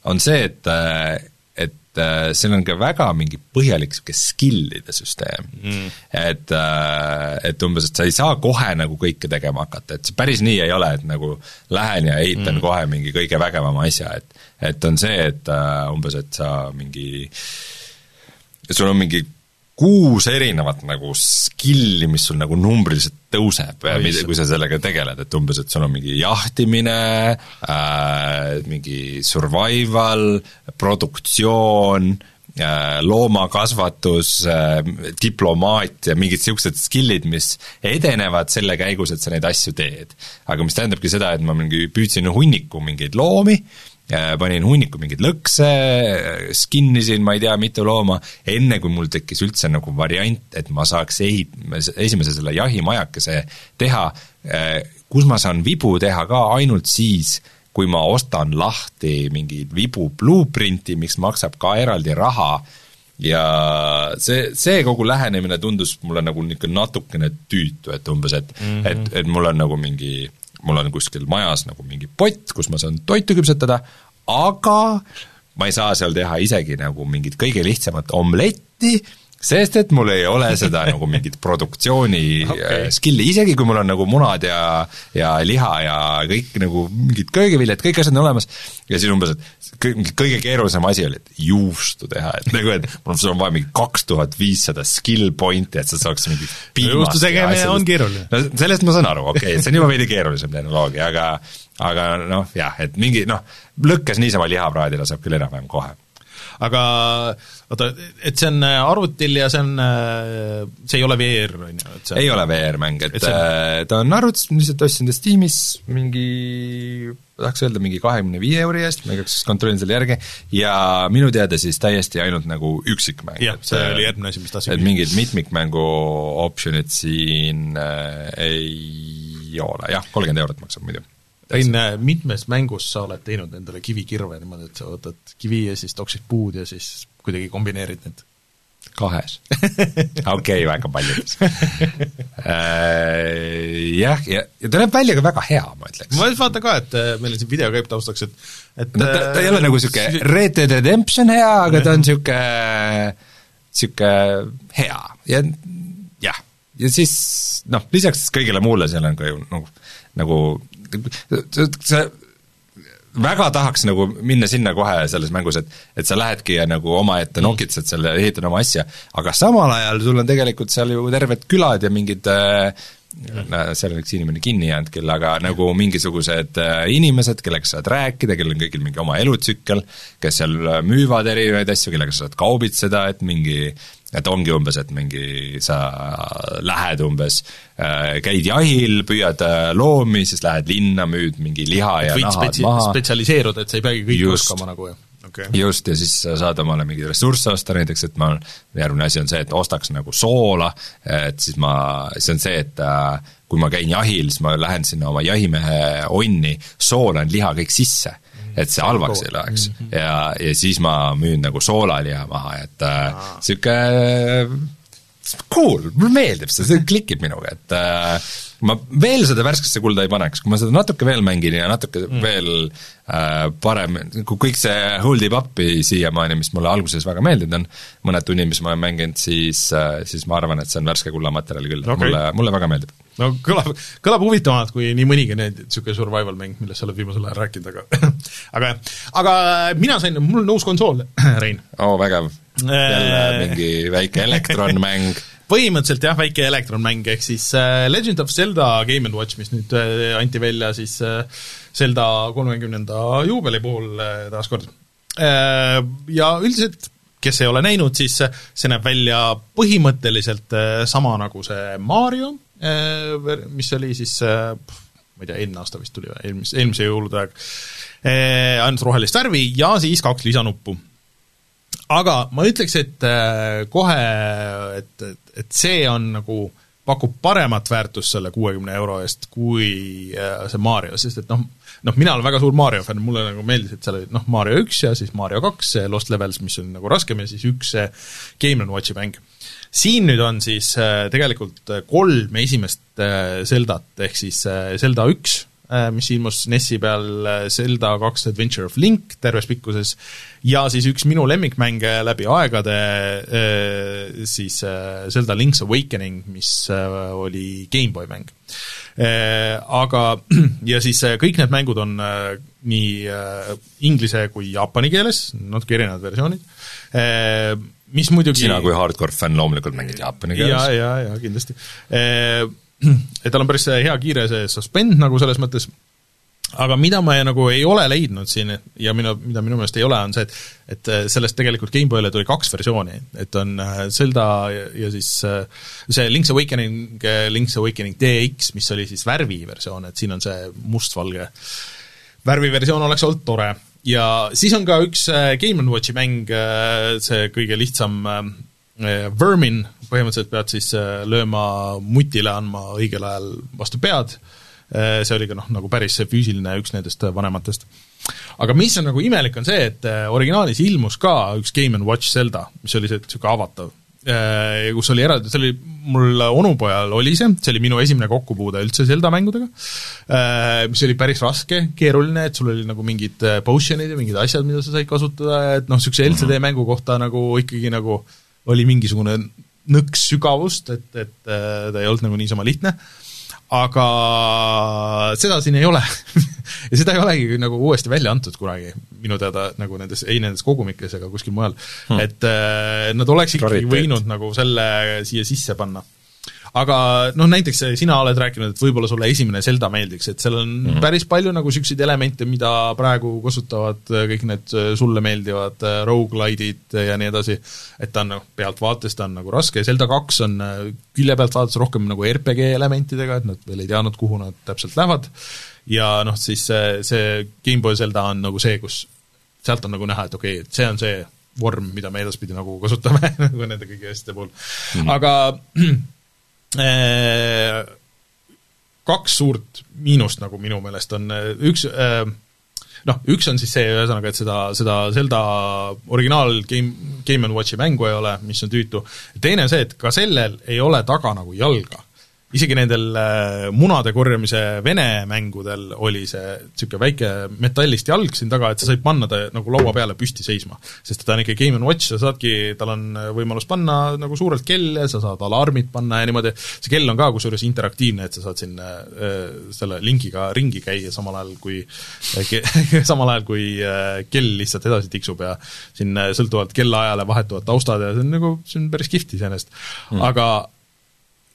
on see, et äh, et äh, seal on ka väga mingi põhjalik niisugune skill'ide süsteem. Mm.. et äh,, et umbes, et sa ei saa kohe nagu kõike tegema hakata, et see päris nii ei ole, et nagu lähen ja ehitan mm. kohe mingi kõige vägevama asja, et et on see, et äh, umbes, et sa mingi sul on mingi kuus erinevat nagu skill'i, mis sul nagu numbriliselt tõuseb, kui sa sellega tegeled, et umbes, et sul on mingi jahtimine äh,, mingi survival, produktsioon äh,, loomakasvatus äh,, diplomaatia, mingid niisugused skill'id, mis edenevad selle käigus, et sa neid asju teed. aga mis tähendabki seda, et ma mingi püüdsin hunniku mingeid loomi, panin hunniku mingeid lõkse, skinnisin ma ei tea mitu looma, enne kui mul tekkis üldse nagu variant, et ma saaks ehit-, esimese selle jahimajakese teha, kus ma saan vibu teha ka ainult siis, kui ma ostan lahti mingi vibu blueprinti, mis maksab ka eraldi raha, ja see, see kogu lähenemine tundus mulle nagu niisugune natukene tüütu, et umbes, et mm, -hmm. et, et mul on nagu mingi mul on kuskil majas nagu mingi pott, kus ma saan toitu küpsetada, aga ma ei saa seal teha isegi nagu mingit kõige lihtsamat omletti, sest et mul ei ole seda nagu mingit produktsiooni okay. Äh, skill'i, isegi kui mul on nagu munad ja, ja liha ja kõik nagu mingid köögiviljad, kõik asjad on olemas, ja siis umbes, et kõige, kõige keerulisem asi oli, et juustu teha, et nagu, et mul on vaja mingi kaks tuhat viissada skill point'i, et sa saaks mingi juustu tegemine on keeruline. no sellest ma saan aru, okei okay,, see on juba veidi keerulisem tehnoloogia, aga aga noh, jah, et mingi noh, lõkkes niisama lihapraadile saab küll enam-vähem kohe. Aga oota, et see on äh, arvutil ja see on, see ei ole VR, on ju, et see ei ole VR-mäng, et, et see... ta on arvutis, ma lihtsalt ostsin ta Steamis mingi tahaks öelda mingi kahekümne viie euri eest, ma igaks juhuks kontrollin selle järgi, ja minu teada siis täiesti ainult nagu üksikmäng. jah, see oli järgmine asi, mis tahtsin et mingid mitmikmängu optsioonid siin äh, ei ole, jah, kolmkümmend eurot maksab muidu Rein, äh, mitmes mängus sa oled teinud endale kivikirve niimoodi, et sa võtad kivi ja siis toksid puud ja siis kuidagi kombineerid need? kahes. Okei okay,, väga paljudes äh, jah, ja, ja ta näeb välja ka väga hea, ma ütleks. ma just vaatan ka, et äh, meil siin video käib taustaks, et et no ta, ta ei ole nagu niisugune Red Dead Redemption hea, aga ta on niisugune, niisugune hea. Ja jah, ja siis noh, lisaks kõigele muule seal on ka ju nagu, nagu see väga tahaks nagu minna sinna kohe selles mängus, et et sa lähedki ja nagu omaette nokitsed selle, ehitad oma asja, aga samal ajal sul on tegelikult seal ju terved külad ja mingid äh, no seal on üks inimene kinni jäänud küll, aga nagu mingisugused äh, inimesed, kellega sa saad rääkida, kellel on kõigil mingi oma elutsükkel, kes seal müüvad erinevaid asju, kellega sa saad kaubitseda, et mingi et ongi umbes, et mingi sa lähed umbes, äh, käid jahil, püüad äh, loomi, siis lähed linna, müüd mingi liha ja võid nahad spetsi-, maha. spetsialiseeruda, et sa ei peagi kõike oskama nagu, jah? Okay. just, ja siis sa saad omale mingeid ressursse osta, näiteks et ma, järgmine asi on see, et ostaks nagu soola, et siis ma, see on see, et äh, kui ma käin jahil, siis ma lähen sinna oma jahimehe onni, soolan liha kõik sisse et see halvaks ei läheks mm. -hmm. ja, ja siis ma müün nagu soolaliha maha, et niisugune cool, mulle meeldib see, see klikib minuga, et äh, ma veel seda värskesse kulda ei paneks, kui ma seda natuke veel mängin ja natuke mm. veel äh, parem, kui kõik see Hold It Up'i siiamaani, mis mulle alguses väga meeldinud on, mõned tunnid, mis ma olen mänginud, siis äh,, siis ma arvan, et see on värske kulla materjal küll okay., mulle, mulle väga meeldib no kõlab, kõlab huvitavamalt kui nii mõnigi need, niisugune survival mäng, millest sa oled viimasel ajal rääkinud, aga aga jah, aga mina sain, mul on uus konsool, Rein. oo oh,, vägev. jälle mingi väike elektronmäng põhimõtteliselt jah, väike elektronmäng, ehk siis äh, Legend of Zelda Game and Watch, mis nüüd äh, anti välja siis äh, Zelda kolmekümnenda juubeli puhul äh, taaskord äh,. Ja üldiselt kes ei ole näinud, siis see näeb välja põhimõtteliselt äh, sama nagu see Mario, äh, mis oli siis ma ei tea, eelmine aasta vist tuli või, eelmise, eelmise jõulude aeg, ainult rohelist värvi ja siis kaks lisanuppu. aga ma ütleks, et kohe, et, et, et see on nagu pakub paremat väärtust selle kuuekümne euro eest kui see Mario, sest et noh, noh, mina olen väga suur Mario fänn, mulle nagu meeldis, et seal oli noh, Mario üks ja siis Mario kaks, see Lost Levels, mis on nagu raskem ja siis üks see Game and Watchi mäng. Siin nüüd on siis äh, tegelikult kolm esimest äh, Zeldat, ehk siis äh, Zelda üks, mis ilmus NES-i peal, Zelda kaks Adventure of Link terves pikkuses, ja siis üks minu lemmikmänge läbi aegade, siis Zelda Link's Awakening, mis oli GameBoy mäng. Aga ja siis kõik need mängud on nii inglise kui jaapani keeles, natuke erinevad versioonid, mis muidugi sina kui hardcore fänn loomulikult mängid jaapani keeles. ja, ja, ja kindlasti. Et tal on päris hea kiire see suspend nagu selles mõttes, aga mida ma nagu ei ole leidnud siin ja minu, mida minu meelest ei ole, on see, et et sellest tegelikult GameBoy'le tuli kaks versiooni, et on Zelda ja, ja siis see Link's Awakening, Link's Awakening DX, mis oli siis värviversioon, et siin on see mustvalge värviversioon oleks olnud tore. Ja siis on ka üks Game and Watchi mäng, see kõige lihtsam Vermin, põhimõtteliselt pead siis lööma mutile, andma õigel ajal vastu pead, see oli ka noh, nagu päris füüsiline üks nendest vanematest. aga mis on nagu imelik, on see, et originaalis ilmus ka üks Game and Watch Zelda, mis oli see niisugune avatav. Ja kus oli eraldi, see oli, mul onupojal oli see, see oli minu esimene kokkupuude üldse Zelda mängudega, mis oli päris raske, keeruline, et sul oli nagu mingid potion'id ja mingid asjad, mida sa said kasutada, et noh, niisuguse LCD mängu kohta nagu ikkagi nagu oli mingisugune nõks sügavust, et, et ta ei olnud nagu niisama lihtne, aga seda siin ei ole. Ja seda ei olegi nagu uuesti välja antud kunagi, minu teada nagu nendes, ei nendes kogumikes ega kuskil mujal. Hmm.. et äh, nad oleks ikkagi võinud nagu selle siia sisse panna. Aga noh, näiteks sina oled rääkinud, et võib-olla sulle esimene Zelda meeldiks, et seal on mm -hmm. päris palju nagu niisuguseid elemente, mida praegu kasutavad kõik need sulle meeldivad rogu-lide'id ja nii edasi, et ta on noh, pealtvaates ta on nagu raske Zelda kaks on külje pealt vaadates rohkem nagu RPG elementidega, et nad veel ei teadnud, kuhu nad täpselt lähevad, ja noh, siis see, see GameBoy Zelda on nagu see, kus sealt on nagu näha, et okei okay,, et see on see vorm, mida me edaspidi nagu kasutame nagu nende kõigi asjade puhul mm. -hmm. aga kaks suurt miinust nagu minu meelest on, üks äh, noh, üks on siis see, ühesõnaga, et seda, seda Zelda originaal Game, Game and Watchi mängu ei ole, mis on tüütu, teine on see, et ka sellel ei ole taga nagu jalga isegi nendel äh, munade korjamise vene mängudel oli see niisugune väike metallist jalg siin taga, et sa said panna ta nagu laua peale püsti seisma. sest ta on ikka Game and Watch, sa saadki, tal on võimalus panna nagu suurelt kelle, sa saad alarmid panna ja niimoodi, see kell on ka kusjuures interaktiivne, et sa saad siin äh, selle linkiga ringi käia, samal ajal kui äh, samal ajal kui äh, kell lihtsalt edasi tiksub ja siin äh, sõltuvalt kellaajale vahetuvad taustad ja see on nagu, see on päris kihvt iseenesest mm., aga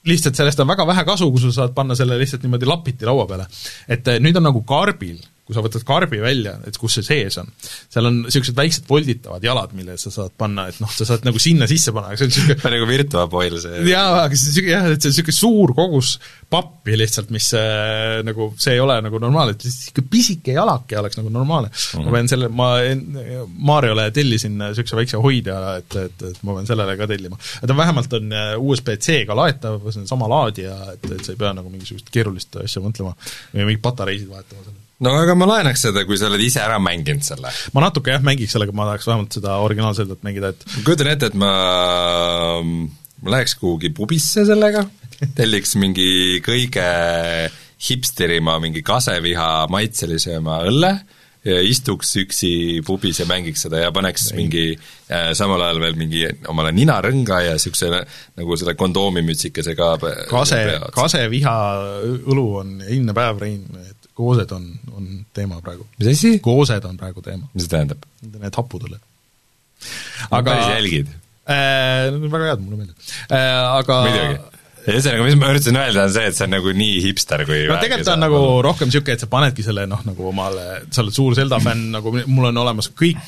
lihtsalt sellest on väga vähe kasu, kui sa saad panna selle lihtsalt niimoodi lapiti laua peale. et eh, nüüd on nagu karbil kui sa võtad karbi välja, et kus see sees on, seal on niisugused väiksed volditavad jalad, mille sa saad panna, et noh, sa saad nagu sinna sisse panna, aga see on niisugune nagu Virtua-Boil see jaa, aga see on niisugune jah, et see on niisugune suur kogus pappi lihtsalt, mis äh, nagu, see ei ole nagu normaalne, et niisugune pisike jalake oleks nagu normaalne mm. -hmm. ma pean selle, ma Mariole tellisin niisuguse väikse hoidja, et, et, et ma pean sellele ka tellima. ta vähemalt on äh, USB-C-ga laetav, see on sama laadija, et, et sa ei pea nagu mingisugust keerulist asja mõtlema või mingeid patareisid vahetama selle no aga ma laenaks seda, kui sa oled ise ära mänginud selle. ma natuke jah, mängiks sellega, ma tahaks vähemalt seda originaalseldat mängida, et ma kujutan ette, et ma, ma läheks kuhugi pubisse sellega, telliks mingi kõige hipsterima, mingi kaseviha maitselisema õlle, ja istuks üksi pubis ja mängiks seda ja paneks Ei. mingi äh, samal ajal veel mingi omale ninarõnga ja niisuguse nagu selle kondoomimütsikese ka kase, kaseviha õlu on eilne päev, Rein, et koosed on, on teema praegu. mis asi? koosed on praegu teema. mis see tähendab? Need haputõled. aga päris jälgid äh,? Väga head, mulle meeldib äh,. Aga muidugi ühesõnaga, mis ma üritasin öelda, on see, et see on nagu nii hipster kui no tegelikult ta on nagu rohkem niisugune, et sa panedki selle noh, nagu omale, sa oled suur Zelda fänn, nagu mul on olemas kõik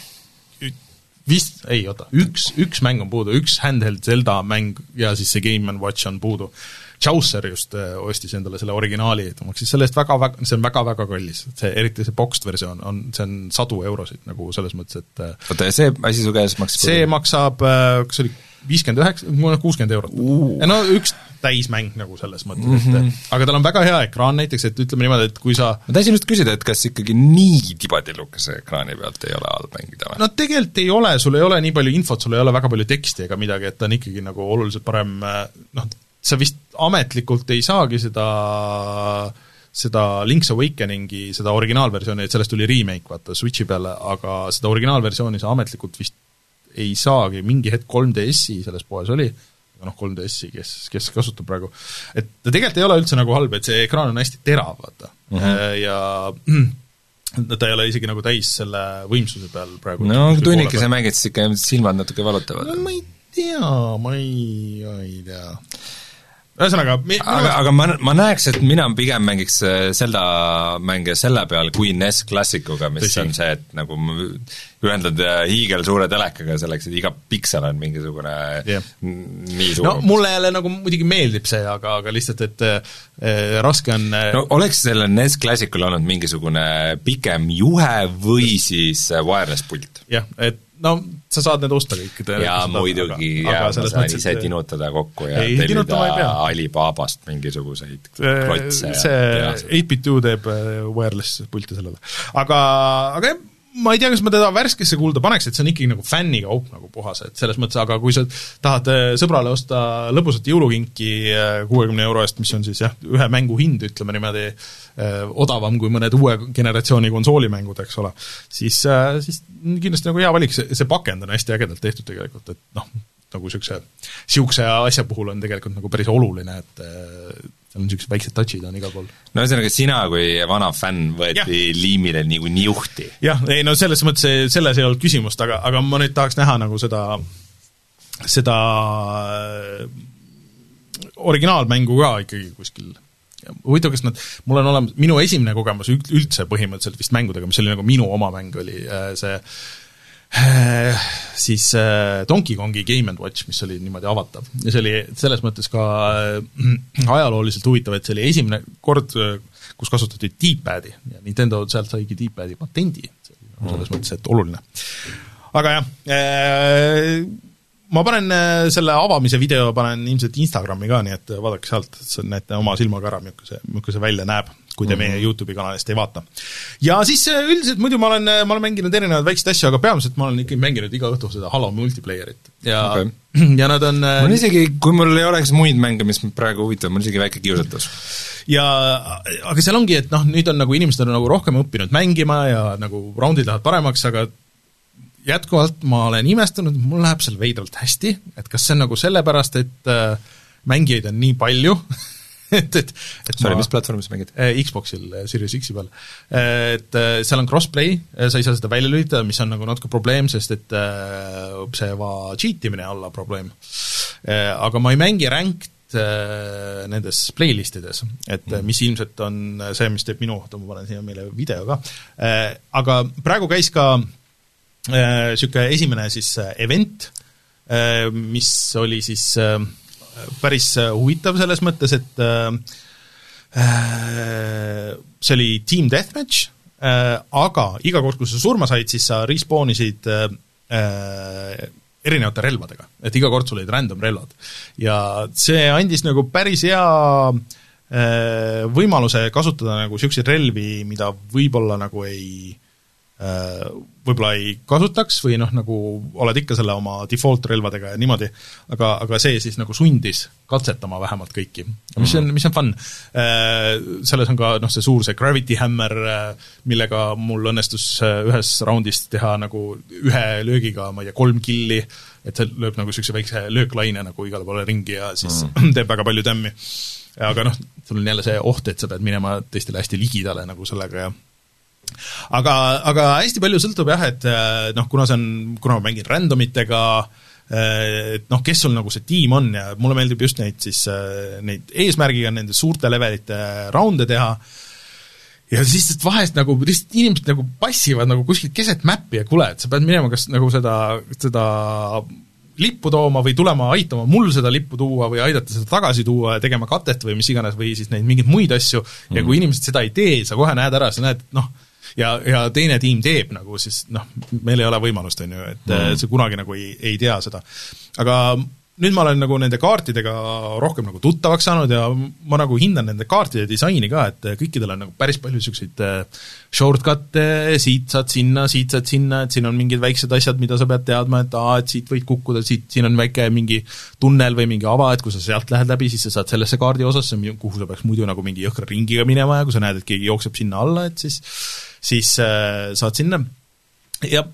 vist, ei oota, üks, üks mäng on puudu, üks handheld Zelda mäng ja siis see Game and Watch on puudu Chaucer just äh, ostis endale selle originaali, ta maksis selle eest väga, väga, see on väga-väga kallis, see, eriti see boxed versioon on, see on sadu eurosid nagu selles mõttes, et äh, oota, ja see asi su käes maksab see maksab, äh, kas see oli viiskümmend üheksa, kuuskümmend eurot uh.. no üks täismäng nagu selles mõttes mm, -hmm. et mhm. aga tal on väga hea ekraan näiteks, et ütleme niimoodi, et kui sa ma tahtsin just küsida, et kas ikkagi nii tibatillukese ekraani pealt ei ole halb mängida või? no tegelikult ei ole, sul ei ole nii palju infot, sul ei ole väga palju teksti ega midagi, et ta on ikkagi nagu oluliselt parem noh, sa vist ametlikult ei saagi seda seda Link's Awakeningi, seda originaalversiooni, et sellest tuli remake, vaata, Switchi peale, aga seda originaalversiooni sa ametlikult vist ei saagi, mingi hetk 3DS-i selles poes oli, aga noh, 3DS-i, kes, kes kasutab praegu, et ta tegelikult ei ole üldse nagu halb, et see ekraan on hästi terav, vaata mm, -hmm. ja ta ei ole isegi nagu täis selle võimsuse peal praegu. no tunnikese mängid, siis ikka silmad natuke valutavad. no ma ei tea, ma ei, ma ei tea ühesõnaga aga, aga ma, ma näeks, et mina pigem mängiks äh, Zelda mänge selle peal kui NES Classicuga, mis Tõsi. on see, et nagu ühendad äh, hiigelsuure telekaga selleks, et iga piksel on mingisugune yeah. nii suur. no mulle jälle nagu muidugi meeldib see, aga, aga lihtsalt, et äh, raske on äh, no oleks sellel NES Classicul olnud mingisugune pikem juhe või siis wireless pult? jah, et no sa saad need osta kõik. jaa, muidugi, jaa, ma saan ise et... tinutada kokku ja ei, tellida Alibabast mingisuguseid klotse see 8bit2 teeb äh, wireless pulti sellele. aga, aga jah, ma ei tea, kas ma teda värskesse kulda paneks, et see on ikkagi nagu fännikaup nagu puhas, et selles mõttes, aga kui sa tahad äh, sõbrale osta lõbusat jõulukinki äh, kuuekümne euro eest, mis on siis jah, ühe mängu hind, ütleme niimoodi, äh, odavam kui mõned uue generatsiooni konsoolimängud, eks ole, siis, siis kindlasti nagu hea valik, see, see pakend on hästi ägedalt tehtud tegelikult, et noh, nagu niisuguse, niisuguse asja puhul on tegelikult nagu päris oluline, et seal on niisugused väiksed touch'id on igal pool. no ühesõnaga, sina kui vana fänn võeti ja. liimile nagu niuhti. jah, ei no selles mõttes, selles ei olnud küsimust, aga, aga ma nüüd tahaks näha nagu seda, seda originaalmängu ka ikkagi kuskil huvitav, kas nad, mul on olemas, minu esimene kogemus üldse põhimõtteliselt vist mängudega, mis oli nagu minu oma mäng, oli äh, see äh, siis äh, Donkey Kongi Game and Watch, mis oli niimoodi avatav. ja see oli selles mõttes ka ajalooliselt huvitav, et see oli esimene kord, kus kasutati D-pad'i ja Nintendo sealt saigi D-pad'i patendi, selles mõttes, et oluline. aga jah, ma panen äh, selle avamise video, panen ilmselt Instagrami ka, nii et vaadake sealt, näete oma silmaga ära, milline see, milline see välja näeb, kui te -hmm. meie YouTube'i kanalist ei vaata. ja siis äh, üldiselt muidu ma olen, äh, ma olen mänginud erinevaid väikseid asju, aga peamiselt ma olen ikkagi mänginud iga õhtu seda Halo multiplayerit ja okay. ja nad on mul isegi, kui mul ei oleks muid mänge, mis mind praegu huvitavad, mul isegi väike kiusatus. ja aga seal ongi, et noh, nüüd on nagu inimesed on nagu rohkem õppinud mängima ja nagu raundid lähevad paremaks, aga jätkuvalt ma olen imestanud, mul läheb seal veidralt hästi, et kas see on nagu sellepärast, et äh, mängijaid on nii palju et, et, et Sorry, mis platvormis mängid äh,? Xboxil äh,, Series X-i peal äh,. Et äh, seal on crossplay äh,, sa ei saa seda välja lülitada, mis on nagu natuke probleem, sest et äh, see va cheat imine olla probleem äh,. Aga ma ei mängi ranked äh, nendes playlist ides, et mm. mis ilmselt on see, mis teeb minu, oota ma panen siia meile video ka äh,, aga praegu käis ka äh, niisugune äh, esimene siis äh, event, äh, mis oli siis päris huvitav selles mõttes, et see oli team deathmatch, aga iga kord, kui sa surma said, siis sa respawn isid erinevate relvadega, et iga kord sul olid random relvad. ja see andis nagu päris hea võimaluse kasutada nagu niisuguseid relvi, mida võib-olla nagu ei Äh, võib-olla ei kasutaks või noh, nagu oled ikka selle oma default relvadega ja niimoodi, aga, aga see siis nagu sundis katsetama vähemalt kõiki. mis on, mis on fun. Äh, selles on ka noh, see suur see gravity hammer, äh, millega mul õnnestus ühes raundis teha nagu ühe löögiga, ma ei tea, kolm killi, et see lööb nagu niisuguse väikse lööklaine nagu igale poole ringi ja siis mm. teeb väga palju tämmi. aga noh, sul on jälle see oht, et sa pead minema teistele hästi ligidale nagu sellega ja aga, aga hästi palju sõltub jah, et äh, noh, kuna see on, kuna ma mängin random itega, äh, et noh, kes sul nagu see tiim on ja mulle meeldib just neid siis, äh, neid eesmärgiga nende suurte levelite raunde teha, ja siis vahest nagu lihtsalt inimesed nagu passivad nagu kuskilt keset mäppi ja kuule, et sa pead minema kas nagu seda, seda lippu tooma või tulema aitama mul seda lippu tuua või aidata seda tagasi tuua ja tegema katet või mis iganes, või siis neid mingeid muid asju. Mm, ja kui inimesed seda ei tee, sa kohe näed ära, sa näed, noh, ja, ja teine tiim teeb nagu siis noh, meil ei ole võimalust, on ju, et mm. sa kunagi nagu ei, ei tea seda. aga nüüd ma olen nagu nende kaartidega rohkem nagu tuttavaks saanud ja ma nagu hindan nende kaartide disaini ka, et kõikidel on nagu päris palju niisuguseid äh, shortcut'e, siit saad sinna, siit saad sinna, et siin on mingid väiksed asjad, mida sa pead teadma, et aa, et siit võid kukkuda, siit, siin on väike mingi tunnel või mingi ava, et kui sa sealt lähed läbi, siis sa saad sellesse kaardi osasse, kuhu sa peaks muidu nagu mingi jõhkra ringiga minema ja kui sa näed, et keegi jookseb sinna alla, et siis siis äh, saad sinna. Ja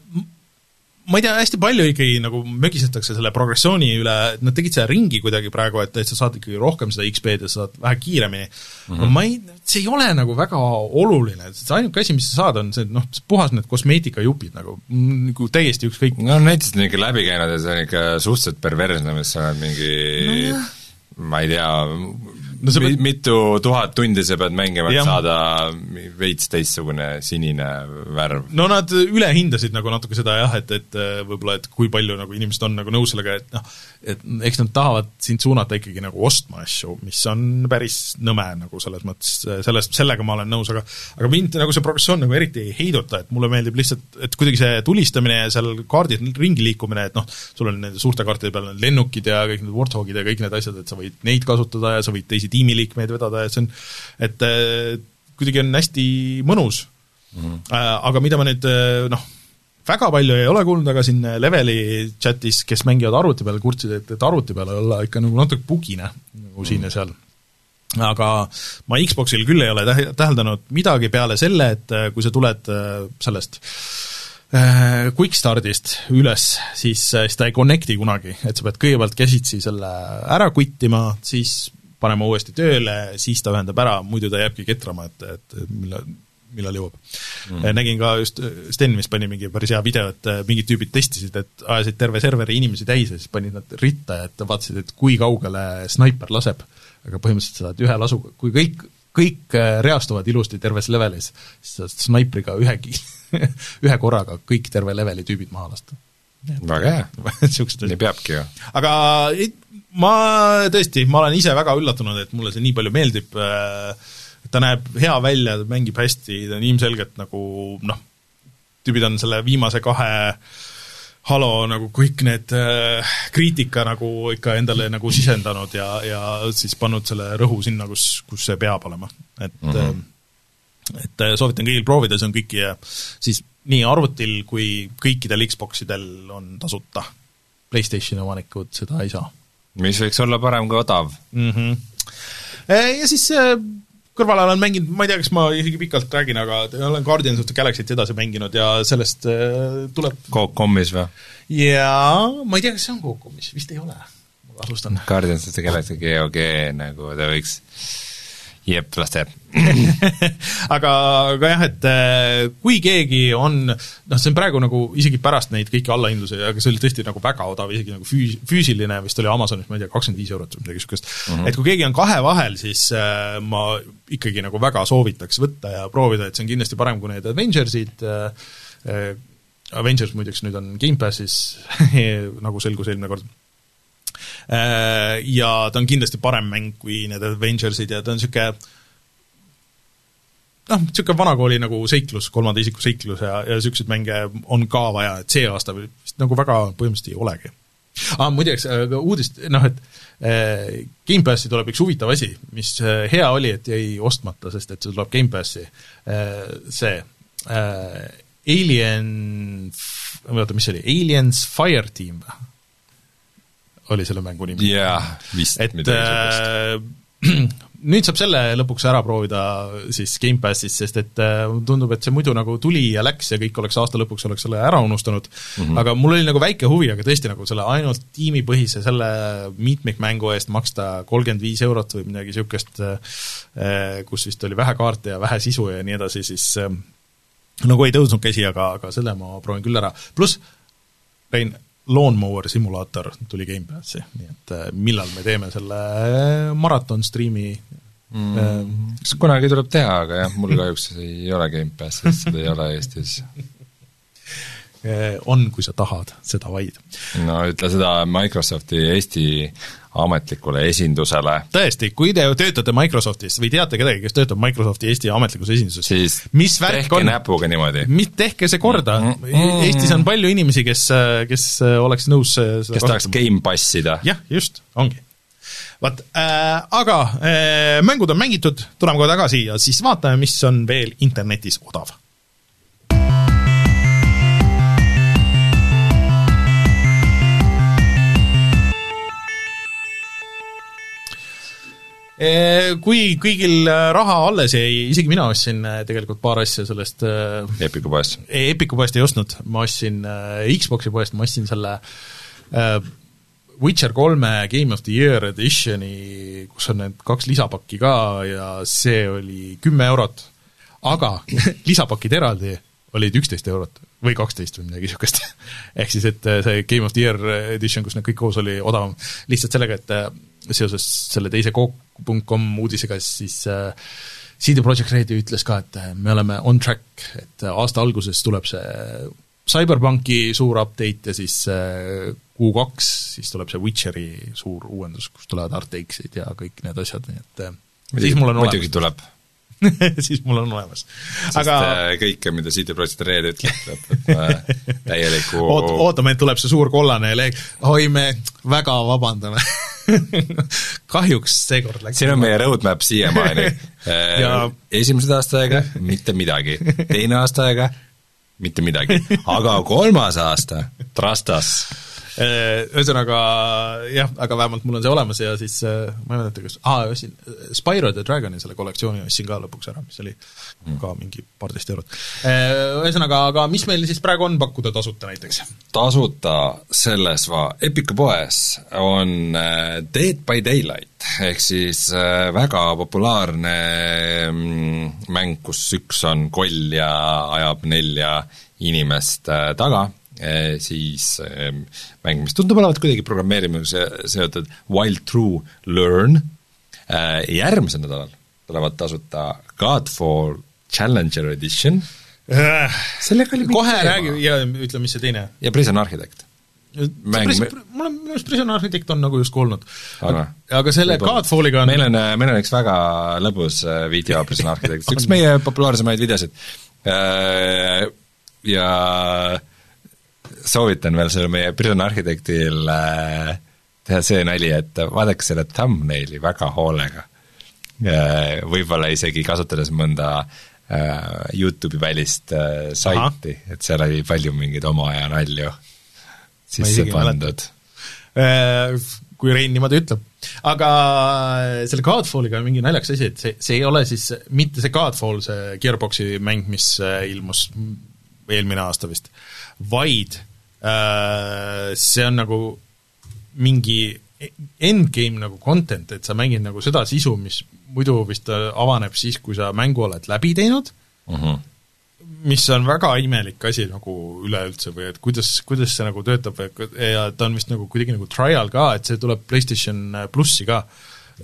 ma ei tea, hästi palju ikkagi nagu mögisetakse selle progressiooni üle, et nad tegid selle ringi kuidagi praegu, et, et sa saad ikkagi rohkem seda XP-d ja sa saad vähe kiiremini mm. -hmm. ma ei, see ei ole nagu väga oluline, see ainuke asi, mis sa saad, on see noh, puhas need kosmeetikajupid nagu, nagu täiesti ükskõik. no näitasid on ikka läbi käinud ja see on ikka suhteliselt perversne, mis sa oled mingi no, ma ei tea, no sa pead... mitu tuhat tundi sa pead mängima, et saada veits teistsugune sinine värv? no nad ülehindasid nagu natuke seda jah, et, et äh, võib-olla, et kui palju nagu inimesed on nagu nõus sellega, et noh, et eks nad tahavad sind suunata ikkagi nagu ostma asju, mis on päris nõme nagu selles mõttes, sellest, sellega ma olen nõus, aga aga mind nagu see progressioon nagu eriti ei heiduta, et mulle meeldib lihtsalt, et kuidagi see tulistamine ja seal kaardid ringi liikumine, et noh, sul on nende suurte kaartide peal on lennukid ja kõik need warthogid ja kõik need asjad, et sa võid neid kasutada ja sa võid teisi tiimiliikmeid vedada ja see on, et kuidagi on hästi mõnus mm. -hmm. Aga mida ma nüüd noh, väga palju ei ole kuulnud, aga siin Leveli chatis, kes mängivad arvuti peal, kurtsid, et, et arvuti peal olla ikka nagu natuke bugine nagu siin ja seal. aga ma Xboxil küll ei ole tähe-, täheldanud midagi peale selle, et kui sa tuled sellest äh, Quickstardist üles, siis, siis ta ei connect'i kunagi, et sa pead kõigepealt käsitsi selle ära quittima, siis panema uuesti tööle, siis ta ühendab ära, muidu ta jääbki ketrama, et, et mille millal jõuab mm.. nägin ka just, Sten vist pani mingi päris hea video, et mingid tüübid testisid, et ajasid terve serveri inimesi täis ja siis panid nad ritta, et vaatasid, et kui kaugele snaiper laseb. aga põhimõtteliselt saad ühe lasuga, kui kõik, kõik reastuvad ilusti terves levelis, siis saad snaipriga ühe ki-, ühe korraga kõik terve leveli tüübid maha lasta. väga hea nii peabki ju. aga ma tõesti, ma olen ise väga üllatunud, et mulle see nii palju meeldib, ta näeb hea välja, ta mängib hästi, ta on ilmselgelt nagu noh, tüübid on selle viimase kahe Halo nagu kõik need äh, kriitika nagu ikka endale nagu sisendanud ja, ja siis pannud selle rõhu sinna, kus, kus see peab olema, et mm -hmm. et soovitan kõigil proovida, see on kõik siis nii arvutil kui kõikidel Xboxidel on tasuta. PlayStationi omanikud seda ei saa mis võiks olla parem kui odav mm. -hmm. Ja siis kõrval olen mänginud, ma ei tea, kas ma isegi pikalt räägin, aga olen Guardians of the Galaxy't edasi mänginud ja sellest tuleb Coop-Com'is või? jaa, ma ei tea, kas see on Coop-Com'is, vist ei ole, ma kahtlustan. Guardians of the Galaxy GOG nagu ta võiks jep, las teeb aga, aga jah, et äh, kui keegi on, noh, see on praegu nagu isegi pärast neid kõiki allahindlusi, aga see oli tõesti nagu väga odav, isegi nagu füü-, füüsiline vist oli Amazonis, ma ei tea, kakskümmend viis eurot või midagi niisugust mm. -hmm. et kui keegi on kahe vahel, siis äh, ma ikkagi nagu väga soovitaks võtta ja proovida, et see on kindlasti parem kui need Avengersid äh,, Avengers muideks nüüd on Gamepassis nagu selgus eelmine kord ja ta on kindlasti parem mäng kui need Avengersid ja ta on niisugune noh, niisugune vanakooli nagu seiklus, kolmanda isiku seiklus ja, ja niisuguseid mänge on ka vaja, et see aasta vist nagu väga põhimõtteliselt ei olegi. ah,, muideks uudist, noh et äh, Gamepassi tuleb üks huvitav asi, mis äh, hea oli, et jäi ostmata, sest et see tuleb Gamepassi äh,, see äh, Alien, oota, mis see oli, Aliens Fireteam või? Oli selle mängu nimi. jah, vist et äh, nüüd saab selle lõpuks ära proovida siis Gamepassis, sest et äh, tundub, et see muidu nagu tuli ja läks ja kõik oleks aasta lõpuks oleks selle ära unustanud mm, -hmm. aga mul oli nagu väike huvi, aga tõesti nagu selle ainult tiimipõhise selle mitmikmängu eest maksta kolmkümmend viis eurot või midagi niisugust, äh, kus vist oli vähe kaarte ja vähe sisu ja nii edasi, siis äh, nagu ei tõusnud käsi, aga, aga selle ma proovin küll ära, pluss Rein, Lawnmower simulaator tuli Gamepassi, nii et äh, millal me teeme selle äh, maraton striimi mm,? Äh, kas kunagi tuleb teha, aga jah, mul kahjuks ei ole Gamepassi, seda ei ole Eestis on, kui sa tahad, seda vaid. no ütle seda Microsofti Eesti ametlikule esindusele. tõesti, kui te töötate Microsoftis või teate kedagi, kes töötab Microsofti Eesti ametlikus esinduses, siis mis värk on, näpuga niimoodi. mis, tehke see korda mm, -hmm. Eestis on palju inimesi, kes, kes oleks nõus kes tahaks Gamepass ida. jah, just, ongi vot äh,, aga äh, mängud on mängitud, tuleme kohe tagasi ja siis vaatame, mis on veel internetis odav kui kõigil äh, raha alles jäi, isegi mina ostsin äh, tegelikult paar asja sellest äh, Epiku poest? Epiku poest ei ostnud, ma ostsin Xbox'i poest, ma ostsin selle Witcher kolme Game of the Year editioni, kus on need kaks lisapakki ka ja see oli kümme eurot. aga lisapakid eraldi olid üksteist eurot või kaksteist või midagi niisugust. ehk siis, et see Game of the Year edition, kus need kõik koos, oli odavam lihtsalt sellega, et seoses selle teise Coke .com uudisega, siis äh, CD Projekt Red ütles ka, et äh, me oleme on track, et äh, aasta alguses tuleb see CyberPunki suur update ja siis Q2, siis tuleb see Witcheri suur uuendus, kus tulevad RTX-id ja kõik need asjad, nii et muidugi, siis mul on muidugi olemas. tuleb siis mul on olemas. aga... kõike, mida CD Projekt Red ütleb, lõpeb täieliku Oot, ootame, et tuleb see suur kollane leeg, oi, me väga vabandame. Kahjuks seekord läks siin on meie roadmap siiamaani. Ja... esimesed aastaaega mitte midagi, teine aastaaega mitte midagi, aga kolmas aasta, trust us ühesõnaga jah, aga vähemalt mul on see olemas ja siis äh, ma ei mäleta, kas, aa, ostsin Spyro the Dragoni selle kollektsiooni ostsin ka lõpuks ära, mis oli mm. ka mingi paarteist eurot. Ühesõnaga, aga mis meil siis praegu on pakkuda tasuta näiteks? tasuta selles va Epica poes on Dead by Daylight, ehk siis väga populaarne mm, mäng, kus üks on koll ja ajab nelja inimest taga Eh, siis ehm, mäng, mis tundub olevat kuidagi programmeerimisega seotud, Wild True Learn, eh, järgmisel nädalal tulevad tasuta Godfall Challenger Edition, sellega oli kohe räägi ja ütle, mis see teine. Ja Prison Architect. mäng Pris, mul on, minu arust Prison Architect on nagu justkui olnud. aga, aga selle Godfalliga on meil on, meil on üks väga lõbus eh, video Prison Architect, üks meie populaarsemaid videosid. Ja soovitan veel selle meie Prison Architectil äh, teha see nali, et vaadake selle thumbnaili väga hoolega äh,. Võib-olla isegi kasutades mõnda äh, Youtube'i välist saiti, et seal oli palju mingeid oma aja nalju sisse pandud. Kui Rein niimoodi ütleb. aga selle Godfalliga on mingi naljakas asi, et see, see ei ole siis mitte see Godfall, see Gearboxi mäng, mis ilmus eelmine aasta vist, vaid see on nagu mingi endgame nagu content, et sa mängid nagu seda sisu, mis muidu vist avaneb siis, kui sa mängu oled läbi teinud uh, mhm. -huh. mis on väga imelik asi nagu üleüldse või et kuidas, kuidas see nagu töötab ja ta on vist nagu kuidagi nagu trial ka, et see tuleb PlayStation plussi ka.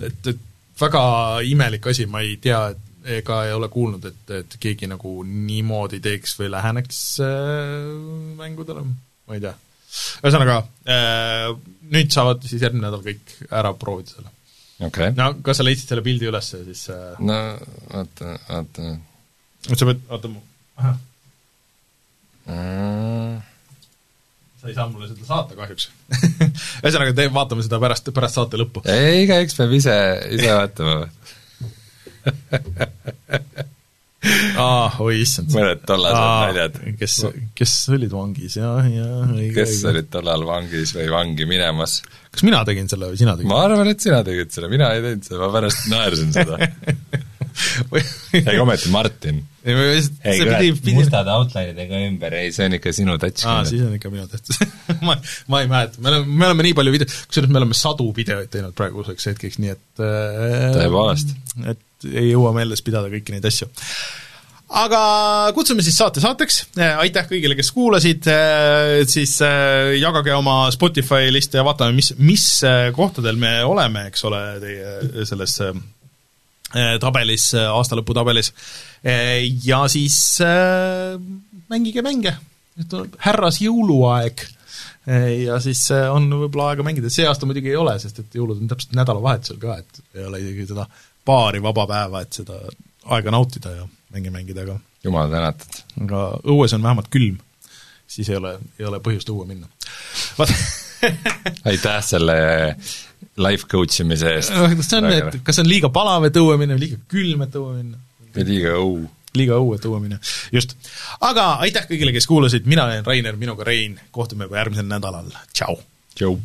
et, et väga imelik asi, ma ei tea, et ega ei ole kuulnud, et, et keegi nagu niimoodi teeks või läheneks äh, mängudele ma ei tea. ühesõnaga äh,, nüüd saavad siis järgmine nädal kõik ära proovida selle okay.. no kas sa leidsid selle pildi üles siis äh... no oota, oota. sa pead, oota ahah mm. sa ei saa mulle seda saata kahjuks ühesõnaga, te vaatame seda pärast, pärast saate lõppu. ei, igaüks peab ise, ise vaatama aa, oi issand. mõned tollased naljad. kes, kes olid vangis, jah, jah. kes olid tollal vangis või vangi minemas. kas mina tegin selle või sina tegid? ma arvan, et sina tegid selle, mina ei teinud seda, ma pärast naersin seda ega ometi Martin. ei, kurat, mustad outline'idega ümber, ei, see on ikka sinu touch. aa, siis on ikka minu touch ma, ma ei mäleta, me oleme, me oleme nii palju video-, kusjuures me oleme sadu videoid teinud praeguseks hetkeks, nii et äh, tõepoolest. et ei jõua meeles pidada kõiki neid asju. Aga kutsume siis saate saateks, aitäh kõigile, kes kuulasid, siis äh, jagage oma Spotify liste ja vaatame, mis, mis kohtadel me oleme, eks ole, teie selles tabelis, aastalõpu tabelis. ja siis mängige mänge, tuleb härras jõuluaeg. Ja siis on võib-olla aega mängida, see aasta muidugi ei ole, sest et jõulud on täpselt nädalavahetusel ka, et ei ole isegi seda paari vaba päeva, et seda aega nautida ja mänge mängida, aga jumal tänatud. aga õues on vähemalt külm, siis ei ole, ei ole põhjust õue minna. vaat aitäh selle life coach imise eest. kas see on, et kas on liiga palav, et õue minna, liiga külm, et õue minna? või liiga õu. liiga õu, et õue minna, just. aga aitäh kõigile, kes kuulasid, mina olen Rainer, minuga Rein, kohtume juba järgmisel nädalal, tšau! tšau!